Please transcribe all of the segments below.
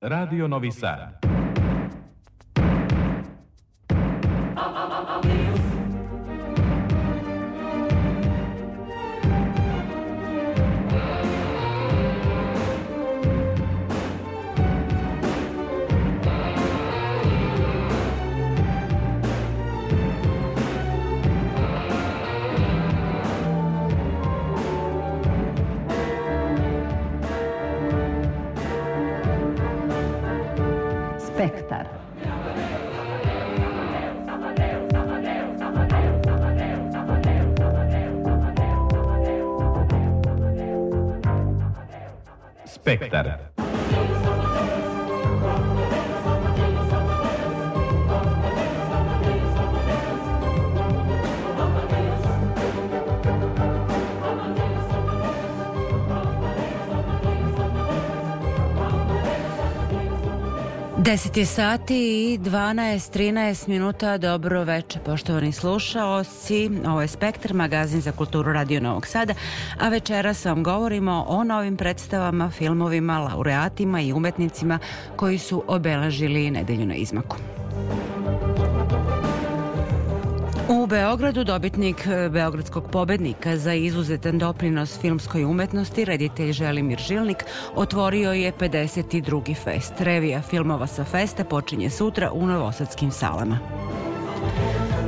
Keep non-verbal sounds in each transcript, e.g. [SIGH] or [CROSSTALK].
Radio Novi Sad. expect that. 10 je sati i 12-13 minuta. Dobro veče, poštovani slušaoci. Ovo je Spektar, magazin za kulturu Radio Novog Sada, a večeras vam govorimo o novim predstavama, filmovima, laureatima i umetnicima koji su obeležili nedelju na izmaku. Beogradu dobitnik e, Beogradskog pobednika za izuzetan doprinos filmskoj umetnosti, reditelj Želimir Žilnik, otvorio je 52. fest. Revija filmova sa festa počinje sutra u Novosadskim salama.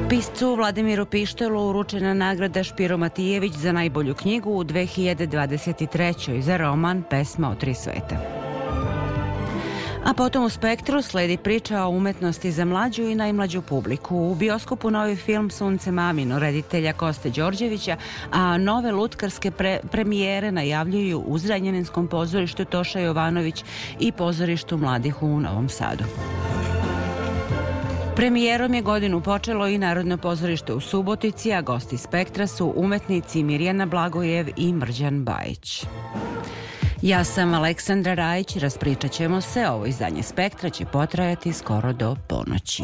Piscu Vladimiru Pištelu uručena nagrada Špiro Matijević za najbolju knjigu u 2023. za roman Pesma o tri sveta. A potom u Spektru sledi priča o umetnosti za mlađu i najmlađu publiku. U bioskopu novi film Sunce Mamino, reditelja Koste Đorđevića, a nove lutkarske pre premijere najavljuju u Zranjeninskom pozorištu Toša Jovanović i pozorištu mladih u Novom Sadu. Premijerom je godinu počelo i Narodno pozorište u Subotici, a gosti Spektra su umetnici Mirjana Blagojev i Mrđan Bajić. Ja sam Aleksandra Rajić, raspričat ćemo se, ovo izdanje Spektra će potrajati skoro do ponoći.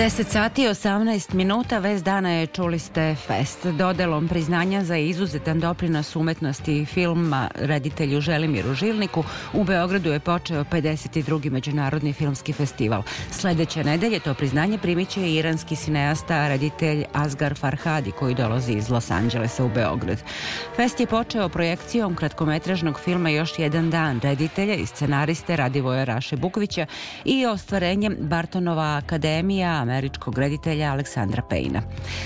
10 sati 18 minuta, vez dana je čuli ste Fest. Dodelom priznanja za izuzetan doprinos umetnosti filma reditelju Želimiru Žilniku u Beogradu je počeo 52. Međunarodni filmski festival. Sledeće nedelje to priznanje primiće i iranski sineasta reditelj Asgar Farhadi koji dolazi iz Los Angelesa u Beograd. Fest je počeo projekcijom kratkometražnog filma Još jedan dan reditelja i scenariste Radivoja Raše Bukvića i ostvarenjem Bartonova akademija američkog reditelja Aleksandra Pejna.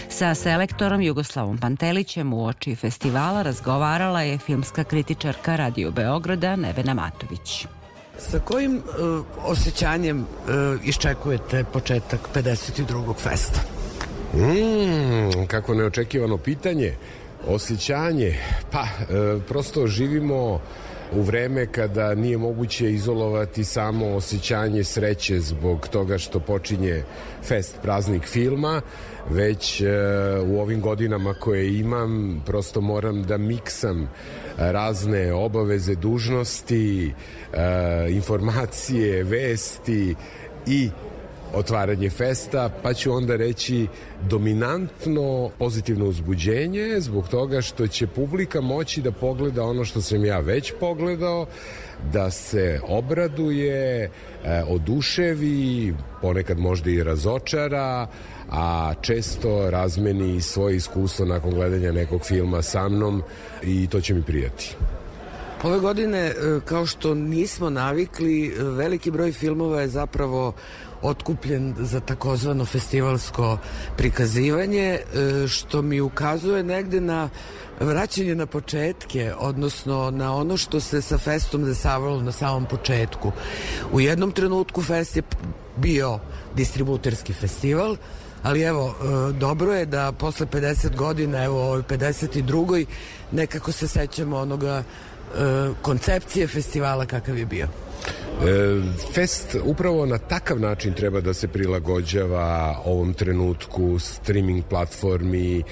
Sa selektorom Jugoslavom Pantelićem u oči festivala razgovarala je filmska kritičarka Radio Beograda Nevena Matović. Sa kojim uh, osjećanjem uh, iščekujete početak 52. festa? Mm, kako neočekivano pitanje. Osjećanje, pa e, prosto živimo u vreme kada nije moguće izolovati samo osjećanje sreće zbog toga što počinje fest praznik filma, već e, u ovim godinama koje imam prosto moram da miksam razne obaveze, dužnosti, e, informacije, vesti i otvaranje festa, pa ću onda reći dominantno pozitivno uzbuđenje zbog toga što će publika moći da pogleda ono što sam ja već pogledao, da se obraduje, e, oduševi, ponekad možda i razočara, a često razmeni svoje iskustvo nakon gledanja nekog filma sa mnom i to će mi prijati. Ove godine, e, kao što nismo navikli, e, veliki broj filmova je zapravo otkupljen za takozvano festivalsko prikazivanje, e, što mi ukazuje negde na vraćanje na početke, odnosno na ono što se sa festom desavalo na samom početku. U jednom trenutku fest je bio distributerski festival, ali evo, e, dobro je da posle 50 godina, evo ovoj 52. nekako se sećamo onoga e, koncepcije festivala kakav je bio. E, fest upravo na takav način treba da se prilagođava ovom trenutku streaming platformi,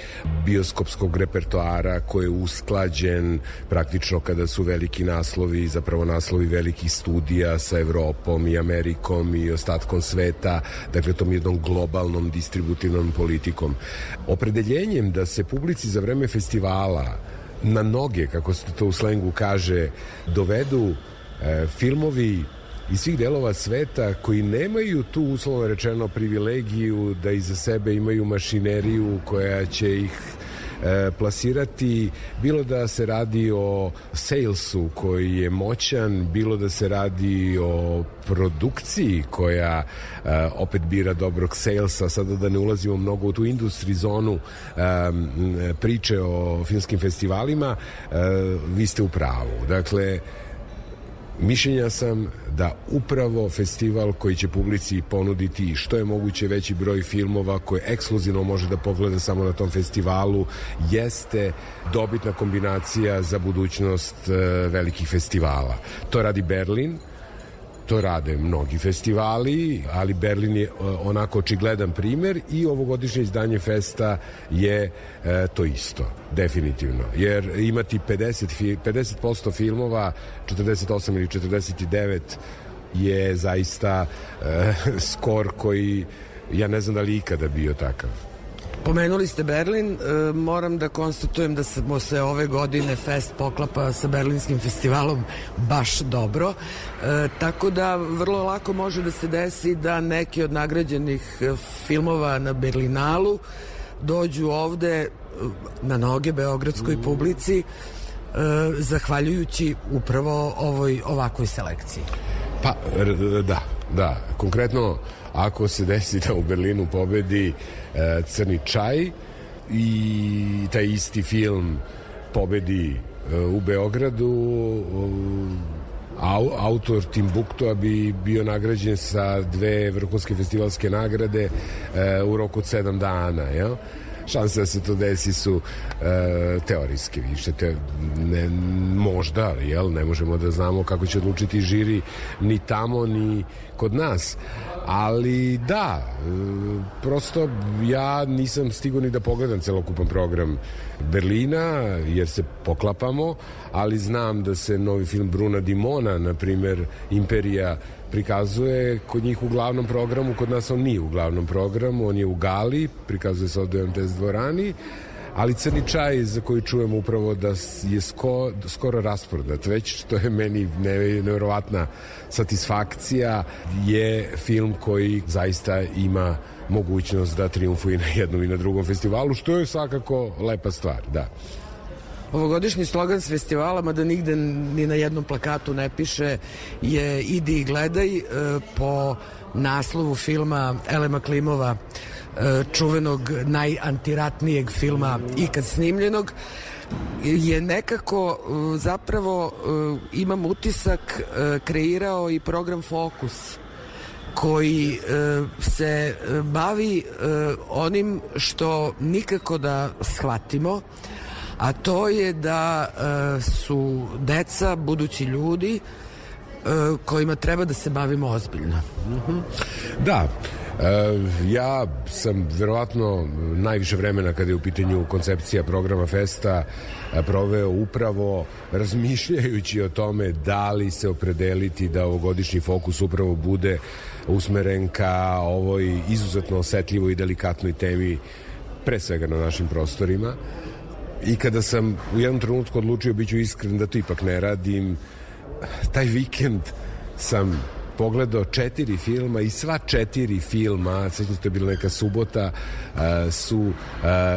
bioskopskog repertoara koji je usklađen praktično kada su veliki naslovi, zapravo naslovi velikih studija sa Evropom i Amerikom i ostatkom sveta, dakle tom jednom globalnom distributivnom politikom. Opredeljenjem da se publici za vreme festivala na noge, kako se to u slengu kaže, dovedu filmovi iz svih delova sveta koji nemaju tu uslovno rečeno privilegiju da iza sebe imaju mašineriju koja će ih e, plasirati bilo da se radi o salesu koji je moćan, bilo da se radi o produkciji koja e, opet bira dobrog salesa, sada da ne ulazimo mnogo u tu industri zonu e, priče o filmskim festivalima, e, vi ste u pravu. Dakle, Mišljenja sam da upravo festival koji će publici ponuditi što je moguće veći broj filmova koje ekskluzivno može da pogleda samo na tom festivalu jeste dobitna kombinacija za budućnost e, velikih festivala. To radi Berlin, To rade mnogi festivali, ali Berlin je e, onako očigledan primer i ovogodišnje izdanje festa je e, to isto, definitivno. Jer imati 50, 50% filmova, 48 ili 49 je zaista e, [LAUGHS] skor koji ja ne znam da li ikada bio takav. Pomenuli ste Berlin, e, moram da konstatujem da smo se ove godine fest poklapa sa Berlinskim festivalom baš dobro, e, tako da vrlo lako može da se desi da neki od nagrađenih e, filmova na Berlinalu dođu ovde na noge beogradskoj publici zahvaljujući upravo ovoj ovakvoj selekciji. Pa, da, da. Konkretno, ako se desi da u Berlinu pobedi e, Crni čaj i taj isti film pobedi e, u Beogradu au, autor Timbuktua bi bio nagrađen sa dve vrhunske festivalske nagrade u roku od sedam dana, jel? Šanse da se to desi su e, teorijske više te, ne, možda, jel, ne možemo da znamo kako će odlučiti žiri ni tamo ni kod nas. Ali da e, prosto ja nisam stigao ni da pogledam celokupan program Berlina jer se poklapamo ali znam da se novi film Bruna Dimona na primer Imperija prikazuje kod njih u glavnom programu, kod nas on nije u glavnom programu, on je u Gali, prikazuje se od MTS dvorani, ali crni čaj za koji čujemo upravo da je sko, skoro rasprodat već što je meni nevjerovatna satisfakcija je film koji zaista ima mogućnost da triumfuje na jednom i na drugom festivalu što je svakako lepa stvar, da. Ovogodišnji slogan s festivala, mada nigde ni na jednom plakatu ne piše, je idi i gledaj e, po naslovu filma Elema Klimova e, čuvenog najantiratnijeg filma ikad snimljenog. Je nekako e, zapravo imam utisak kreirao i program Fokus koji se bavi onim što nikako da shvatimo a to je da e, su deca budući ljudi e, kojima treba da se bavimo ozbiljno. -hmm. Da, e, ja sam verovatno najviše vremena kada je u pitanju koncepcija programa Festa proveo upravo razmišljajući o tome da li se opredeliti da ovogodišnji fokus upravo bude usmeren ka ovoj izuzetno osetljivoj i delikatnoj temi pre svega na našim prostorima i kada sam u jednom trenutku odlučio, bit ću iskren da to ipak ne radim, taj vikend sam pogledao četiri filma i sva četiri filma, sećam se to je bila neka subota, su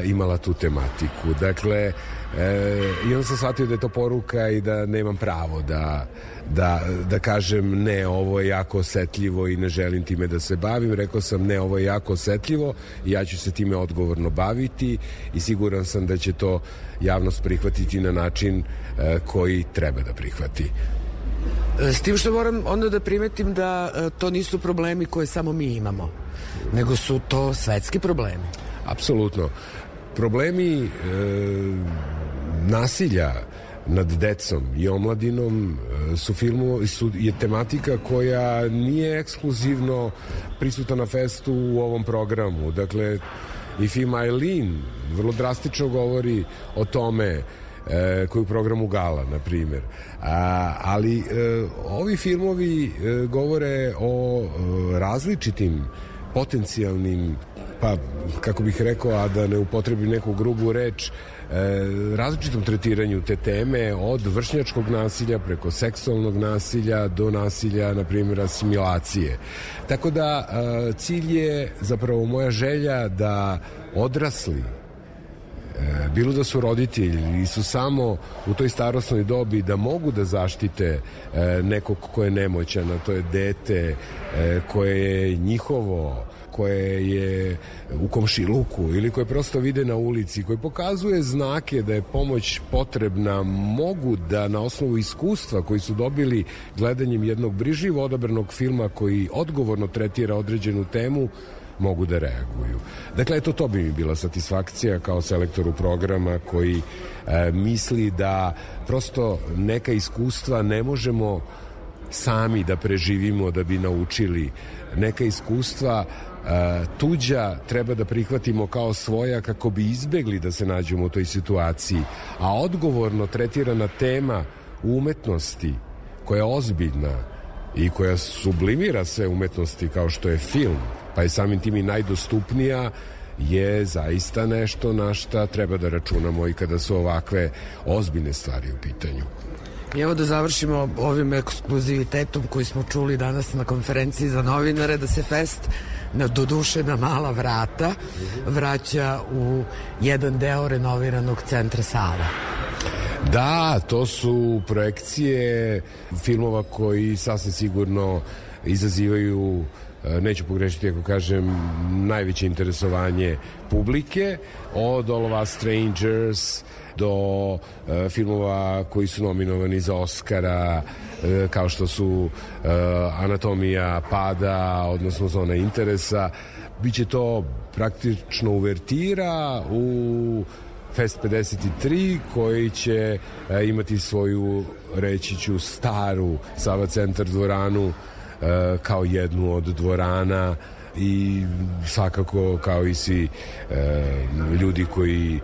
imala tu tematiku. Dakle, E, I onda sam shvatio da je to poruka i da nemam pravo da, da, da kažem ne, ovo je jako osetljivo i ne želim time da se bavim. Rekao sam ne, ovo je jako osetljivo i ja ću se time odgovorno baviti i siguran sam da će to javnost prihvatiti na način e, koji treba da prihvati. E, s tim što moram onda da primetim da e, to nisu problemi koje samo mi imamo, nego su to svetski problemi. Apsolutno. Problemi e, nasilja nad decom i omladinom e, su filmu su, je tematika koja nije ekskluzivno prisutna na festu u ovom programu. Dakle, i film Eileen vrlo drastično govori o tome e, koji u programu Gala, na primjer. A, ali e, ovi filmovi e, govore o e, različitim potencijalnim pa kako bih rekao, a da ne upotrebim neku grubu reč, e, različitom tretiranju te teme od vršnjačkog nasilja preko seksualnog nasilja do nasilja, na primjer, asimilacije. Tako da e, cilj je zapravo moja želja da odrasli bilo da su roditelji ili su samo u toj starosnoj dobi da mogu da zaštite e, nekog ko je nemoćan, a to je dete e, koje je njihovo koje je u komšiluku ili koje prosto vide na ulici, koji pokazuje znake da je pomoć potrebna, mogu da na osnovu iskustva koji su dobili gledanjem jednog briživo odabranog filma koji odgovorno tretira određenu temu, mogu da reaguju. Dakle, eto, to bi mi bila satisfakcija kao selektoru programa koji e, misli da prosto neka iskustva ne možemo sami da preživimo da bi naučili neka iskustva tuđa treba da prihvatimo kao svoja kako bi izbegli da se nađemo u toj situaciji. A odgovorno tretirana tema umetnosti koja je ozbiljna i koja sublimira sve umetnosti kao što je film, pa je samim tim i najdostupnija, je zaista nešto na šta treba da računamo i kada su ovakve ozbiljne stvari u pitanju. I evo da završimo ovim ekskluzivitetom koji smo čuli danas na konferenciji za novinare, da se fest na doduše na mala vrata vraća u jedan deo renoviranog centra Sava. Da, to su projekcije filmova koji sasvim sigurno izazivaju neću pogrešiti ako kažem najveće interesovanje publike od All of Us Strangers do uh, filmova koji su nominovani za Oscara uh, kao što su uh, Anatomija pada, odnosno Zona interesa. Biće to praktično uvertira u Fest 53 koji će e, imati svoju reći ću staru Sava centar dvoranu e, kao jednu od dvorana i svakako kao i svi e, ljudi koji e,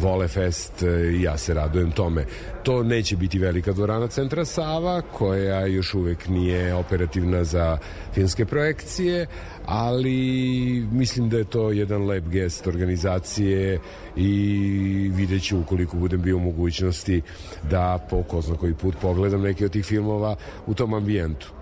vole fest e, ja se radujem tome. To neće biti velika dvorana centra Sava koja još uvek nije operativna za filmske projekcije, ali mislim da je to jedan lep gest organizacije i vidjet ću ukoliko budem bio u mogućnosti da po ko zna koji put pogledam neki od tih filmova u tom ambijentu.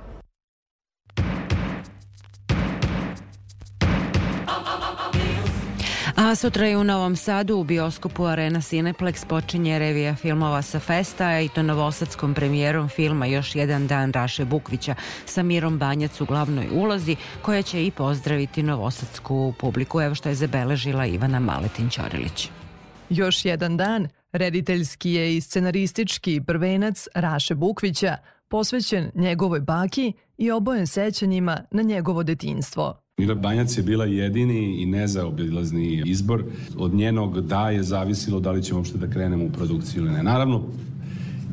Sutra je u Novom Sadu u bioskopu Arena Cineplex počinje revija filmova sa festa i to novosadskom premijerom filma Još jedan dan Raše Bukvića sa Mirom Banjac u glavnoj ulozi koja će i pozdraviti novosadsku publiku. Evo što je zabeležila Ivana Maletin-Ćorilić. Još jedan dan, rediteljski je i scenaristički prvenac Raše Bukvića, posvećen njegovoj baki i obojen sećanjima na njegovo detinstvo. Mira Banjac je bila jedini i nezaobilazni izbor. Od njenog da je zavisilo da li ćemo uopšte da krenemo u produkciju ili ne. Naravno,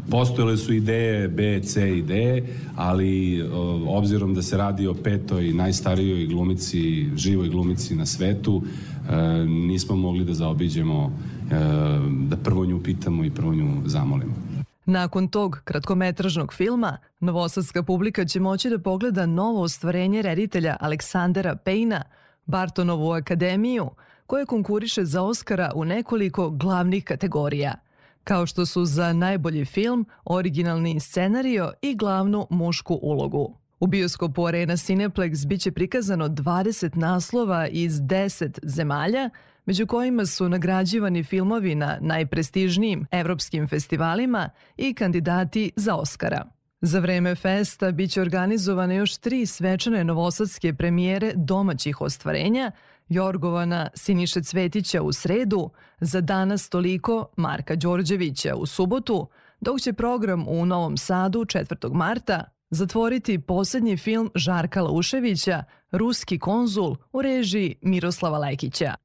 postojale su ideje B, C i D, ali obzirom da se radi o petoj najstarijoj glumici, živoj glumici na svetu, e, nismo mogli da zaobiđemo, e, da prvo nju pitamo i prvo nju zamolimo. Nakon tog kratkometražnog filma, novosadska publika će moći da pogleda novo ostvarenje reditelja Aleksandera Pejna, Bartonovu akademiju, koje konkuriše za Oscara u nekoliko glavnih kategorija, kao što su za najbolji film, originalni scenario i glavnu mušku ulogu. U bioskopu Arena Cineplex biće prikazano 20 naslova iz 10 zemalja, među kojima su nagrađivani filmovi na najprestižnijim evropskim festivalima i kandidati za Oscara. Za vreme festa biće organizovane još tri svečane novosadske premijere domaćih ostvarenja, Jorgovana Siniše Cvetića u sredu, za danas toliko Marka Đorđevića u subotu, dok će program u Novom Sadu 4. marta zatvoriti poslednji film Žarka Lauševića, Ruski konzul u režiji Miroslava Lekića.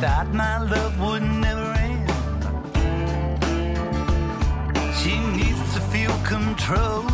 thought my love would never end. She needs to feel control.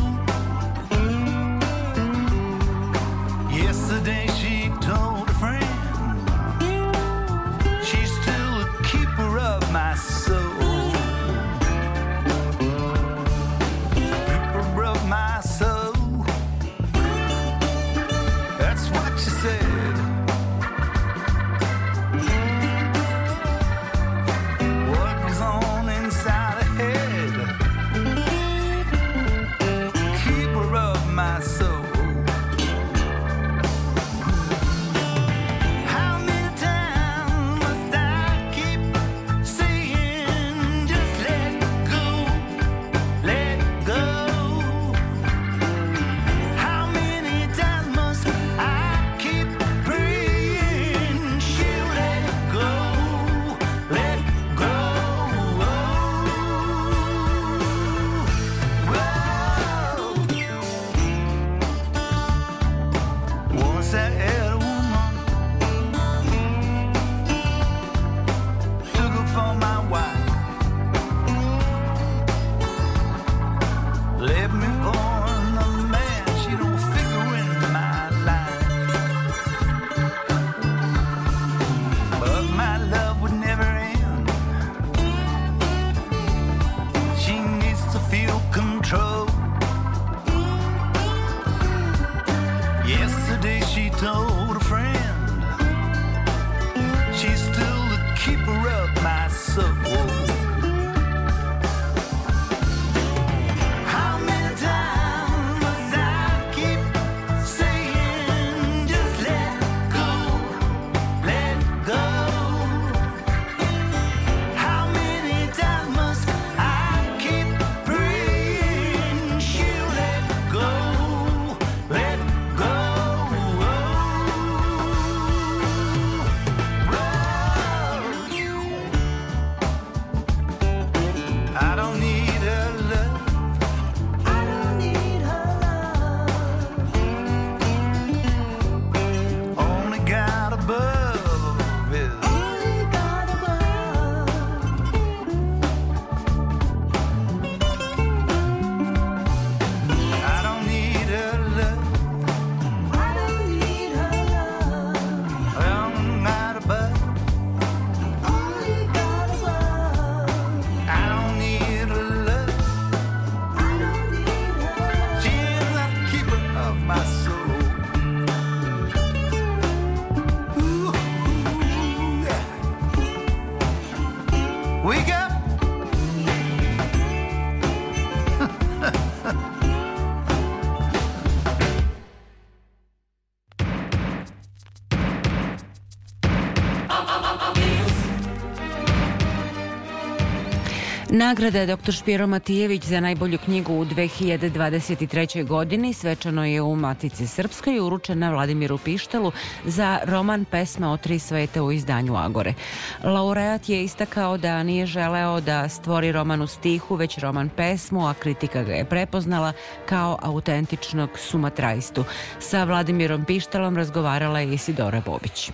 Nagrada dr. Špiro Matijević za najbolju knjigu u 2023. godini svečano je u Matici Srpskoj uručena Vladimiru Pištelu za roman Pesma o tri svete u izdanju Agore. Laureat je istakao da nije želeo da stvori roman u stihu, već roman pesmu, a kritika ga je prepoznala kao autentičnog sumatrajstu. Sa Vladimirom Pištelom razgovarala je Isidora Bobić.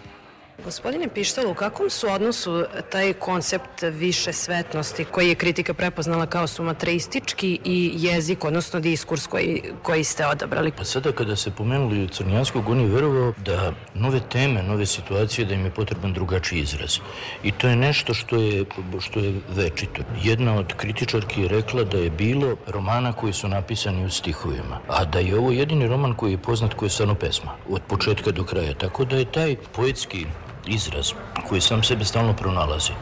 Gospodine Pištalu, u kakvom su odnosu taj koncept više svetnosti koji je kritika prepoznala kao sumatreistički i jezik, odnosno diskurs koji, koji ste odabrali? Pa sada kada se pomenuli Crnjanskog, on je verovao da nove teme, nove situacije, da im je potreban drugačiji izraz. I to je nešto što je, što je večito. Jedna od kritičarki je rekla da je bilo romana koji su napisani u stihovima, a da je ovo jedini roman koji je poznat koji je stvarno pesma, od početka do kraja. Tako da je taj poetski izraz koji sam sebe stalno pronalazi.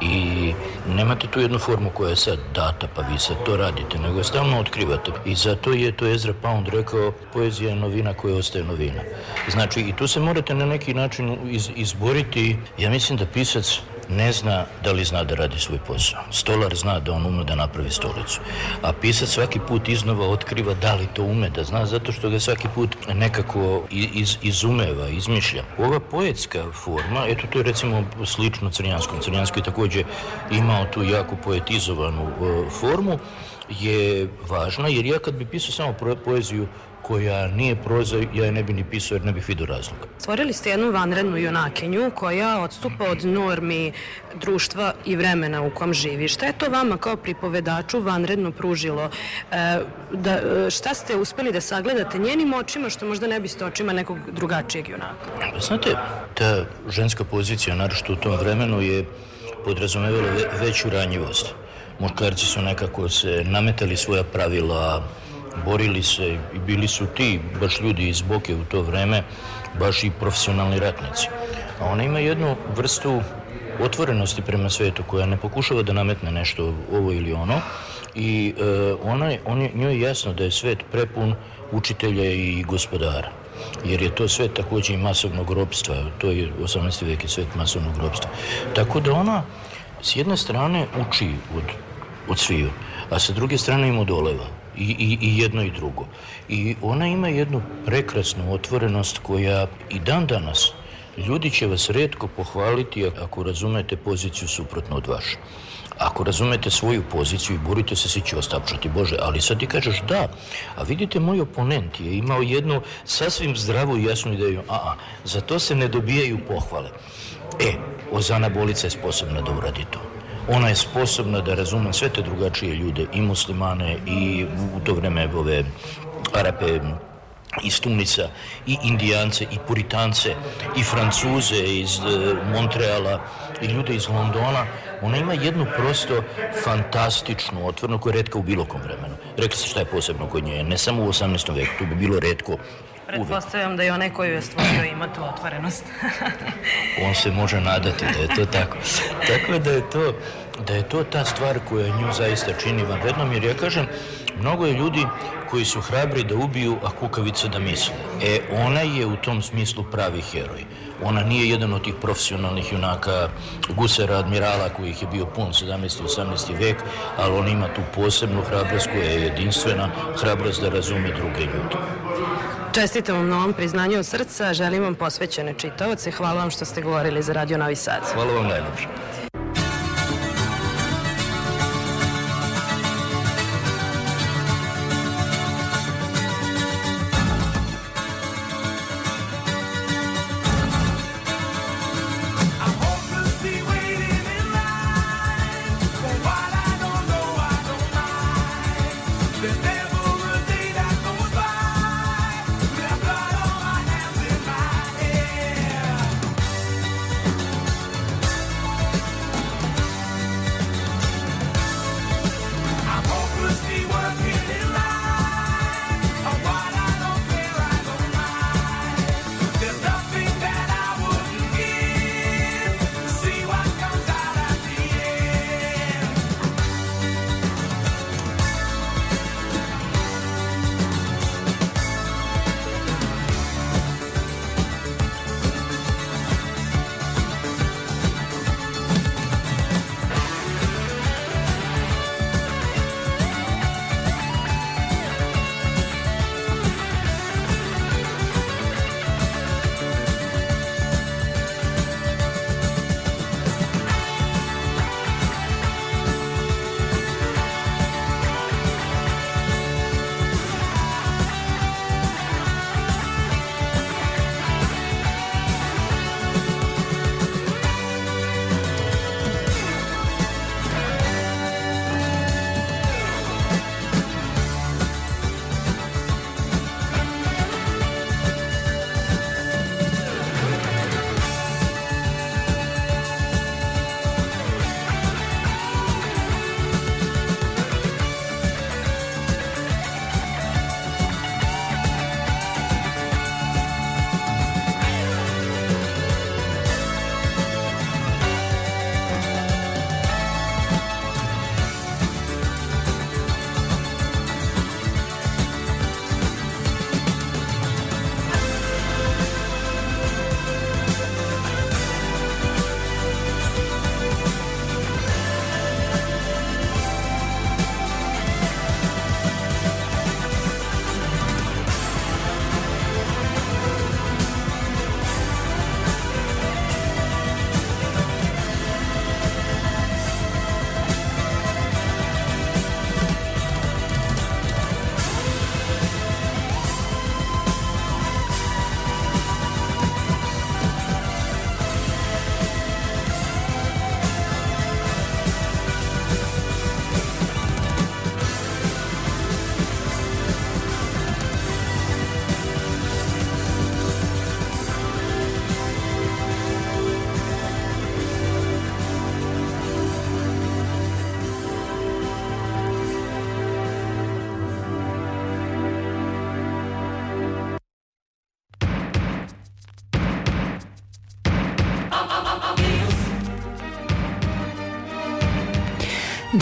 I nemate tu jednu formu koja je sad data, pa vi sad to radite, nego stalno otkrivate. I zato je to Ezra Pound rekao, poezija je novina koja ostaje novina. Znači, i tu se morate na neki način iz, izboriti. Ja mislim da pisac ne zna da li zna da radi svoj posao. Stolar zna da on ume da napravi stolicu. A pisac svaki put iznova otkriva da li to ume da zna, zato što ga svaki put nekako iz, izumeva, izmišlja. Ova poetska forma, eto to je recimo slično Crnjanskom. Crnjansko je takođe imao tu jako poetizovanu uh, formu, je važna, jer ja kad bi pisao samo poeziju koja nije proza, ja je ne bi ni pisao jer ne bih vidio razlog. Stvorili ste jednu vanrednu junakinju koja odstupa od normi društva i vremena u kom živi. Šta je to vama kao pripovedaču vanredno pružilo? E, da, šta ste uspeli da sagledate njenim očima što možda ne biste očima nekog drugačijeg junaka? Znate, ta ženska pozicija, naravno u tom vremenu, je podrazumevala veću ranjivost. Muškarci su nekako se nametali svoja pravila, borili se i bili su ti baš ljudi iz Boke u to vreme, baš i profesionalni ratnici. A ona ima jednu vrstu otvorenosti prema svetu koja ne pokušava da nametne nešto ovo ili ono i e, ona, on njoj je jasno da je svet prepun učitelja i gospodara jer je to svet takođe i masovnog robstva, to je 18. vek je svet masovnog robstva. Tako da ona s jedne strane uči od, od sviju, a sa druge strane im odoleva i, i, i jedno i drugo. I ona ima jednu prekrasnu otvorenost koja i dan danas ljudi će vas redko pohvaliti ako razumete poziciju suprotno od vaše. Ako razumete svoju poziciju i borite se, svi će vas tapšati, Bože, ali sad ti kažeš da, a vidite, moj oponent je imao jednu sasvim zdravu i jasnu ideju, a, a, za to se ne dobijaju pohvale. E, Ozana Bolica je sposobna da uradi to. Ona je sposobna da razume sve te drugačije ljude, i muslimane, i u to vreme ove Arape, iz Tunica, i Indijance, i Puritance, i Francuze iz e, Montreala, i ljude iz Londona. Ona ima jednu prosto fantastičnu otvornu koja je redka u bilo kom vremenu. Rekli se šta je posebno kod nje, ne samo u 18. veku, to bi bilo redko Pretpostavljam da i onaj koji je stvorio ima tu otvorenost. [LAUGHS] On se može nadati da je to tako. Tako da je to, da je to ta stvar koja nju zaista čini vanrednom, jer ja kažem, mnogo je ljudi koji su hrabri da ubiju, a kukavica da misle. E, ona je u tom smislu pravi heroj. Ona nije jedan od tih profesionalnih junaka gusera, admirala kojih je bio pun 17. i 18. vek, ali on ima tu posebnu hrabrost koja je jedinstvena, hrabrost da razume druge ljude. Čestitam vam na ovom priznanju od srca, želim vam posvećene čitaoce, hvala vam što ste govorili za Radio Novi Sad. Hvala vam najlepše.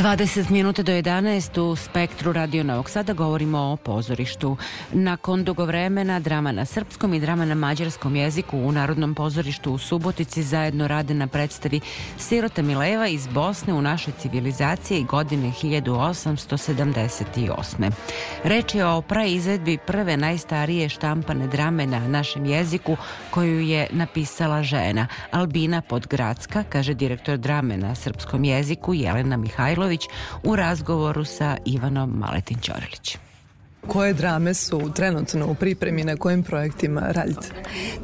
20 minuta do 11 u Spektru Radio Novog Sada govorimo o pozorištu. Nakon dugo vremena drama na srpskom i drama na mađarskom jeziku u Narodnom pozorištu u Subotici zajedno rade na predstavi Sirota Mileva iz Bosne u našoj civilizaciji godine 1878. Reč je o praizvedbi prve najstarije štampane drame na našem jeziku koju je napisala žena Albina Podgradska, kaže direktor drame na srpskom jeziku Jelena Mihajlo Pavlović u razgovoru sa Ivanom Maletin Ćorilić. Koje drame su trenutno u pripremi, na kojim projektima radite?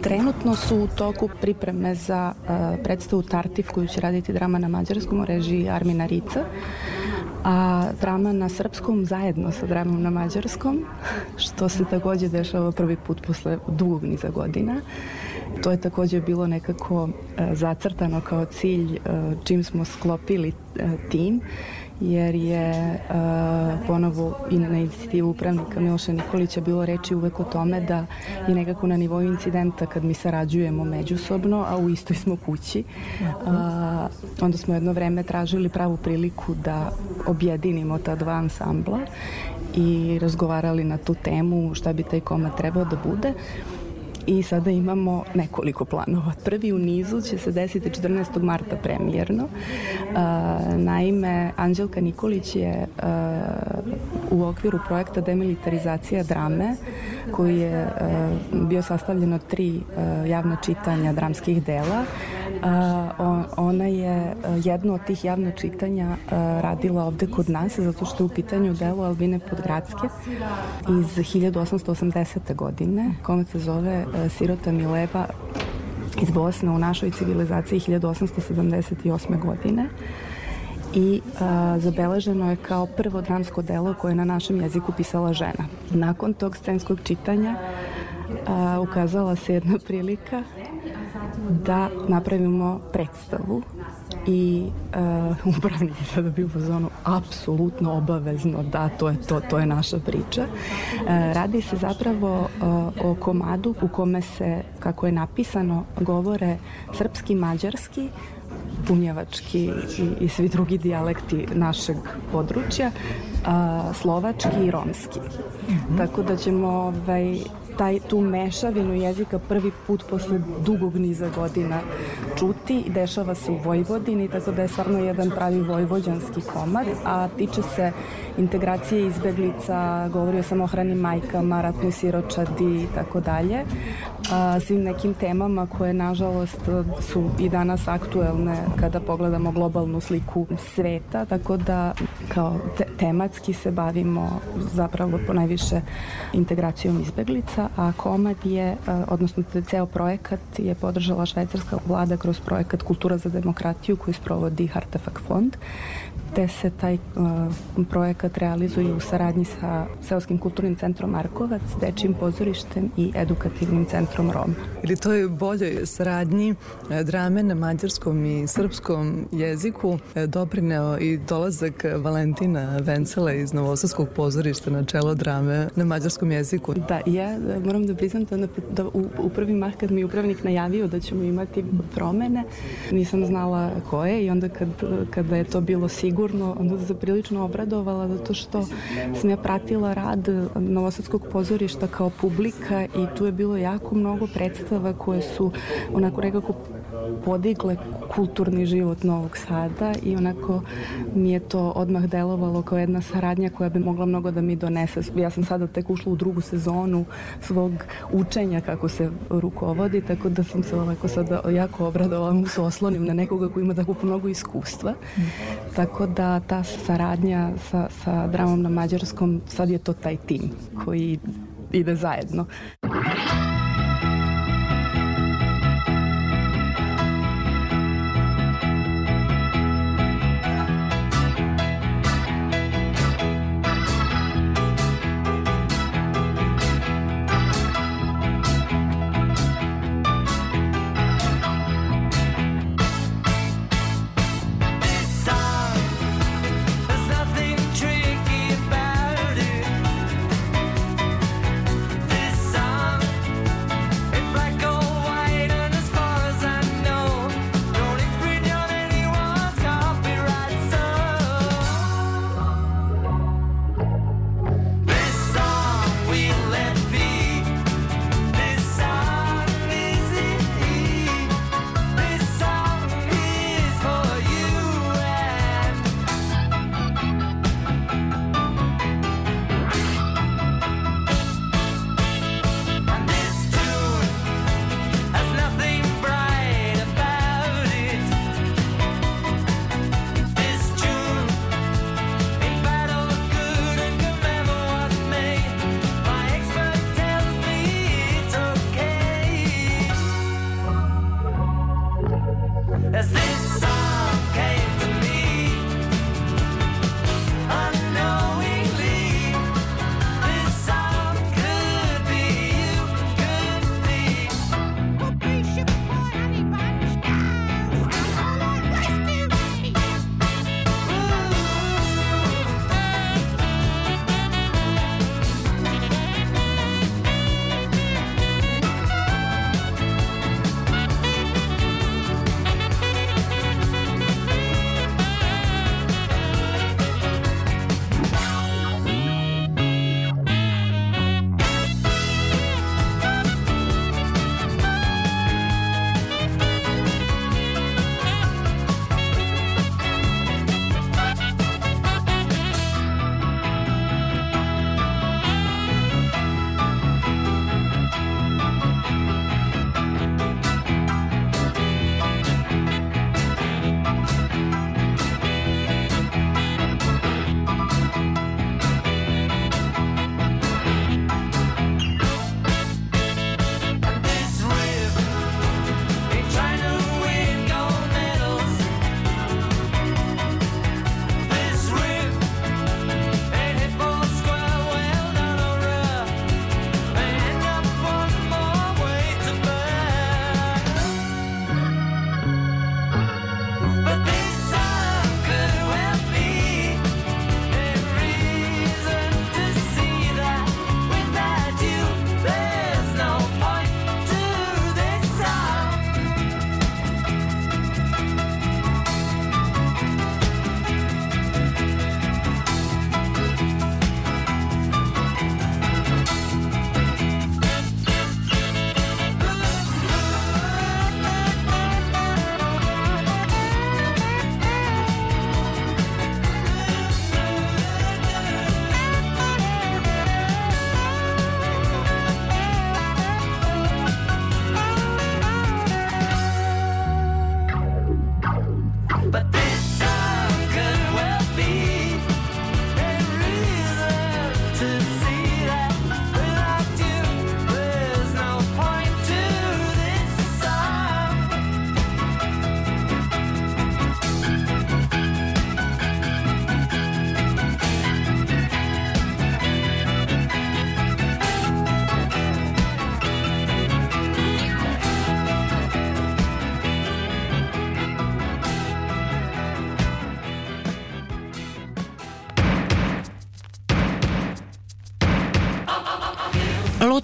Trenutno su u toku pripreme za uh, predstavu Tartif koju će raditi drama na mađarskom u režiji Armina Rica a drama na srpskom zajedno sa dramom na mađarskom, što se takođe dešava prvi put posle dugog niza godina. To je takođe bilo nekako e, zacrtano kao cilj e, čim smo sklopili e, tim jer je uh, ponovo i na inicijativu upravnika Miloša Nikolića bilo reči uvek o tome da je nekako na nivou incidenta kad mi sarađujemo međusobno, a u istoj smo kući. Uh, onda smo jedno vreme tražili pravu priliku da objedinimo ta dva ansambla i razgovarali na tu temu šta bi taj komad trebao da bude. Uh, i sada imamo nekoliko planova. Prvi u nizu će se desiti 14. marta premijerno. naime, Anđelka Nikolić je u okviru projekta demilitarizacija drame koji je bio sastavljen od tri javna čitanja dramskih dela ona je jedno od tih javno čitanja radila ovde kod nas zato što je u pitanju delo Albine Podgradske iz 1880. godine kome se zove Sirota Mileva iz Bosne u našoj civilizaciji 1878. godine i a, zabeleženo je kao prvo dramsko delo koje je na našem jeziku pisala žena. Nakon tog scenskog čitanja a, ukazala se jedna prilika da napravimo predstavu i uh, [LAUGHS] upravnik je sada bio u zonu apsolutno obavezno da to je to, to je naša priča. Uh, radi se zapravo uh, o komadu u kome se, kako je napisano, govore srpski, mađarski, bunjevački i, i svi drugi dijalekti našeg područja, a, slovački i romski. Mm -hmm. Tako da ćemo ovaj, taj, tu mešavinu jezika prvi put posle dugog niza godina čuti. Dešava se u Vojvodini, tako da je stvarno jedan pravi vojvođanski komad, a tiče se integracije izbeglica, govori o samohranim majkama, ratnoj siročadi i tako dalje. Svim nekim temama koje, nažalost, su i danas aktuelne kada pogledamo globalnu sliku sveta, tako da kao te tematski se bavimo zapravo po najviše integracijom izbeglica, a komad je, odnosno ceo projekat je podržala švajcarska vlada kroz projekat Kultura za demokratiju koji sprovodi Hartefak fond te se taj uh, projekat realizuje u saradnji sa Seoskim kulturnim centrom Markovac, Dečim pozorištem i edukativnim centrom Rom. Ili to je boljoj saradnji e, drame na mađarskom i srpskom jeziku e, doprineo i dolazak Valentina Vencela iz Novosadskog pozorišta na čelo drame na mađarskom jeziku? Da, ja moram da priznam da, da u, u prvi mah kad mi upravnik najavio da ćemo imati promene, nisam znala koje i onda kad, kada je to bilo sigurno onda se prilično obradovala zato što sam ja pratila rad Novosadskog pozorišta kao publika i tu je bilo jako mnogo predstava koje su onako nekako podigle kulturni život Novog Sada i onako mi je to odmah delovalo kao jedna saradnja koja bi mogla mnogo da mi donese. Ja sam sada tek ušla u drugu sezonu svog učenja kako se rukovodi, tako da sam se ovako sada jako obradovala mu se oslonim na nekoga koji ima tako mnogo iskustva. Tako da ta saradnja sa, sa dramom na mađarskom, sad je to taj tim koji ide zajedno.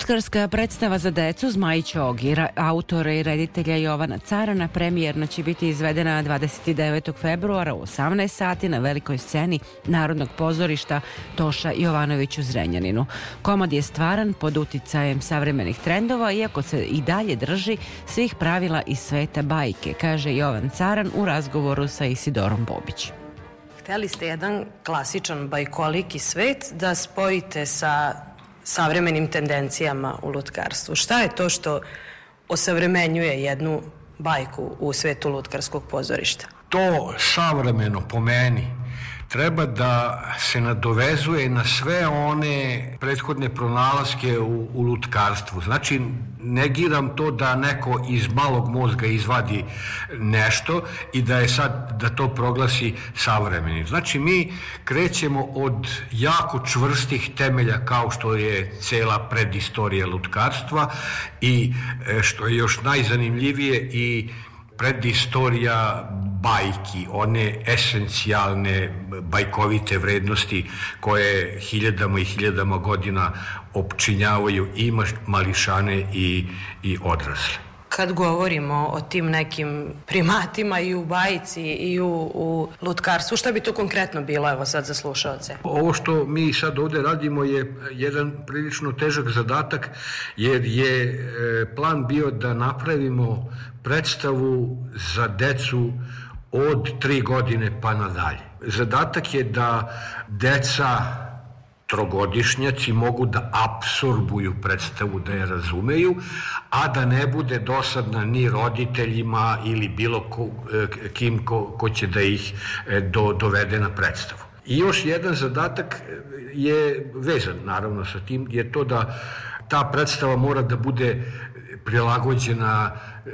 Lutkarska predstava za decu Zmajić Ogi, autora i reditelja Jovana Carana, premijerna će biti izvedena 29. februara u 18 sati na velikoj sceni Narodnog pozorišta Toša Jovanović u Zrenjaninu. Komad je stvaran pod uticajem savremenih trendova, iako se i dalje drži svih pravila iz sveta bajke, kaže Jovan Caran u razgovoru sa Isidorom Bobić. Hteli ste jedan klasičan bajkoliki svet da spojite sa savremenim tendencijama u lutkarstvu. Šta je to što osavremenjuje jednu bajku u svetu lutkarskog pozorišta? To savremeno po meni treba da se nadovezuje na sve one prethodne pronalaske u, u lutkarstvu. Znači, negiram to da neko iz malog mozga izvadi nešto i da je sad, da to proglasi savremenim. Znači, mi krećemo od jako čvrstih temelja kao što je cela predistorija lutkarstva i e, što je još najzanimljivije i predistorija bajki, one esencijalne bajkovite vrednosti koje hiljadama i hiljadama godina opčinjavaju i mališane i, i odrasle kad govorimo o tim nekim primatima i u bajici i u, u lutkarstvu, šta bi to konkretno bilo, evo sad za slušalce? Ovo što mi sad ovde radimo je jedan prilično težak zadatak, jer je e, plan bio da napravimo predstavu za decu od tri godine pa nadalje. Zadatak je da deca trogodišnjaci mogu da apsorbuju predstavu, da je razumeju, a da ne bude dosadna ni roditeljima ili bilo ko, e, kim ko, ko će da ih e, do, dovede na predstavu. I još jedan zadatak je vezan naravno sa tim, je to da ta predstava mora da bude prilagođena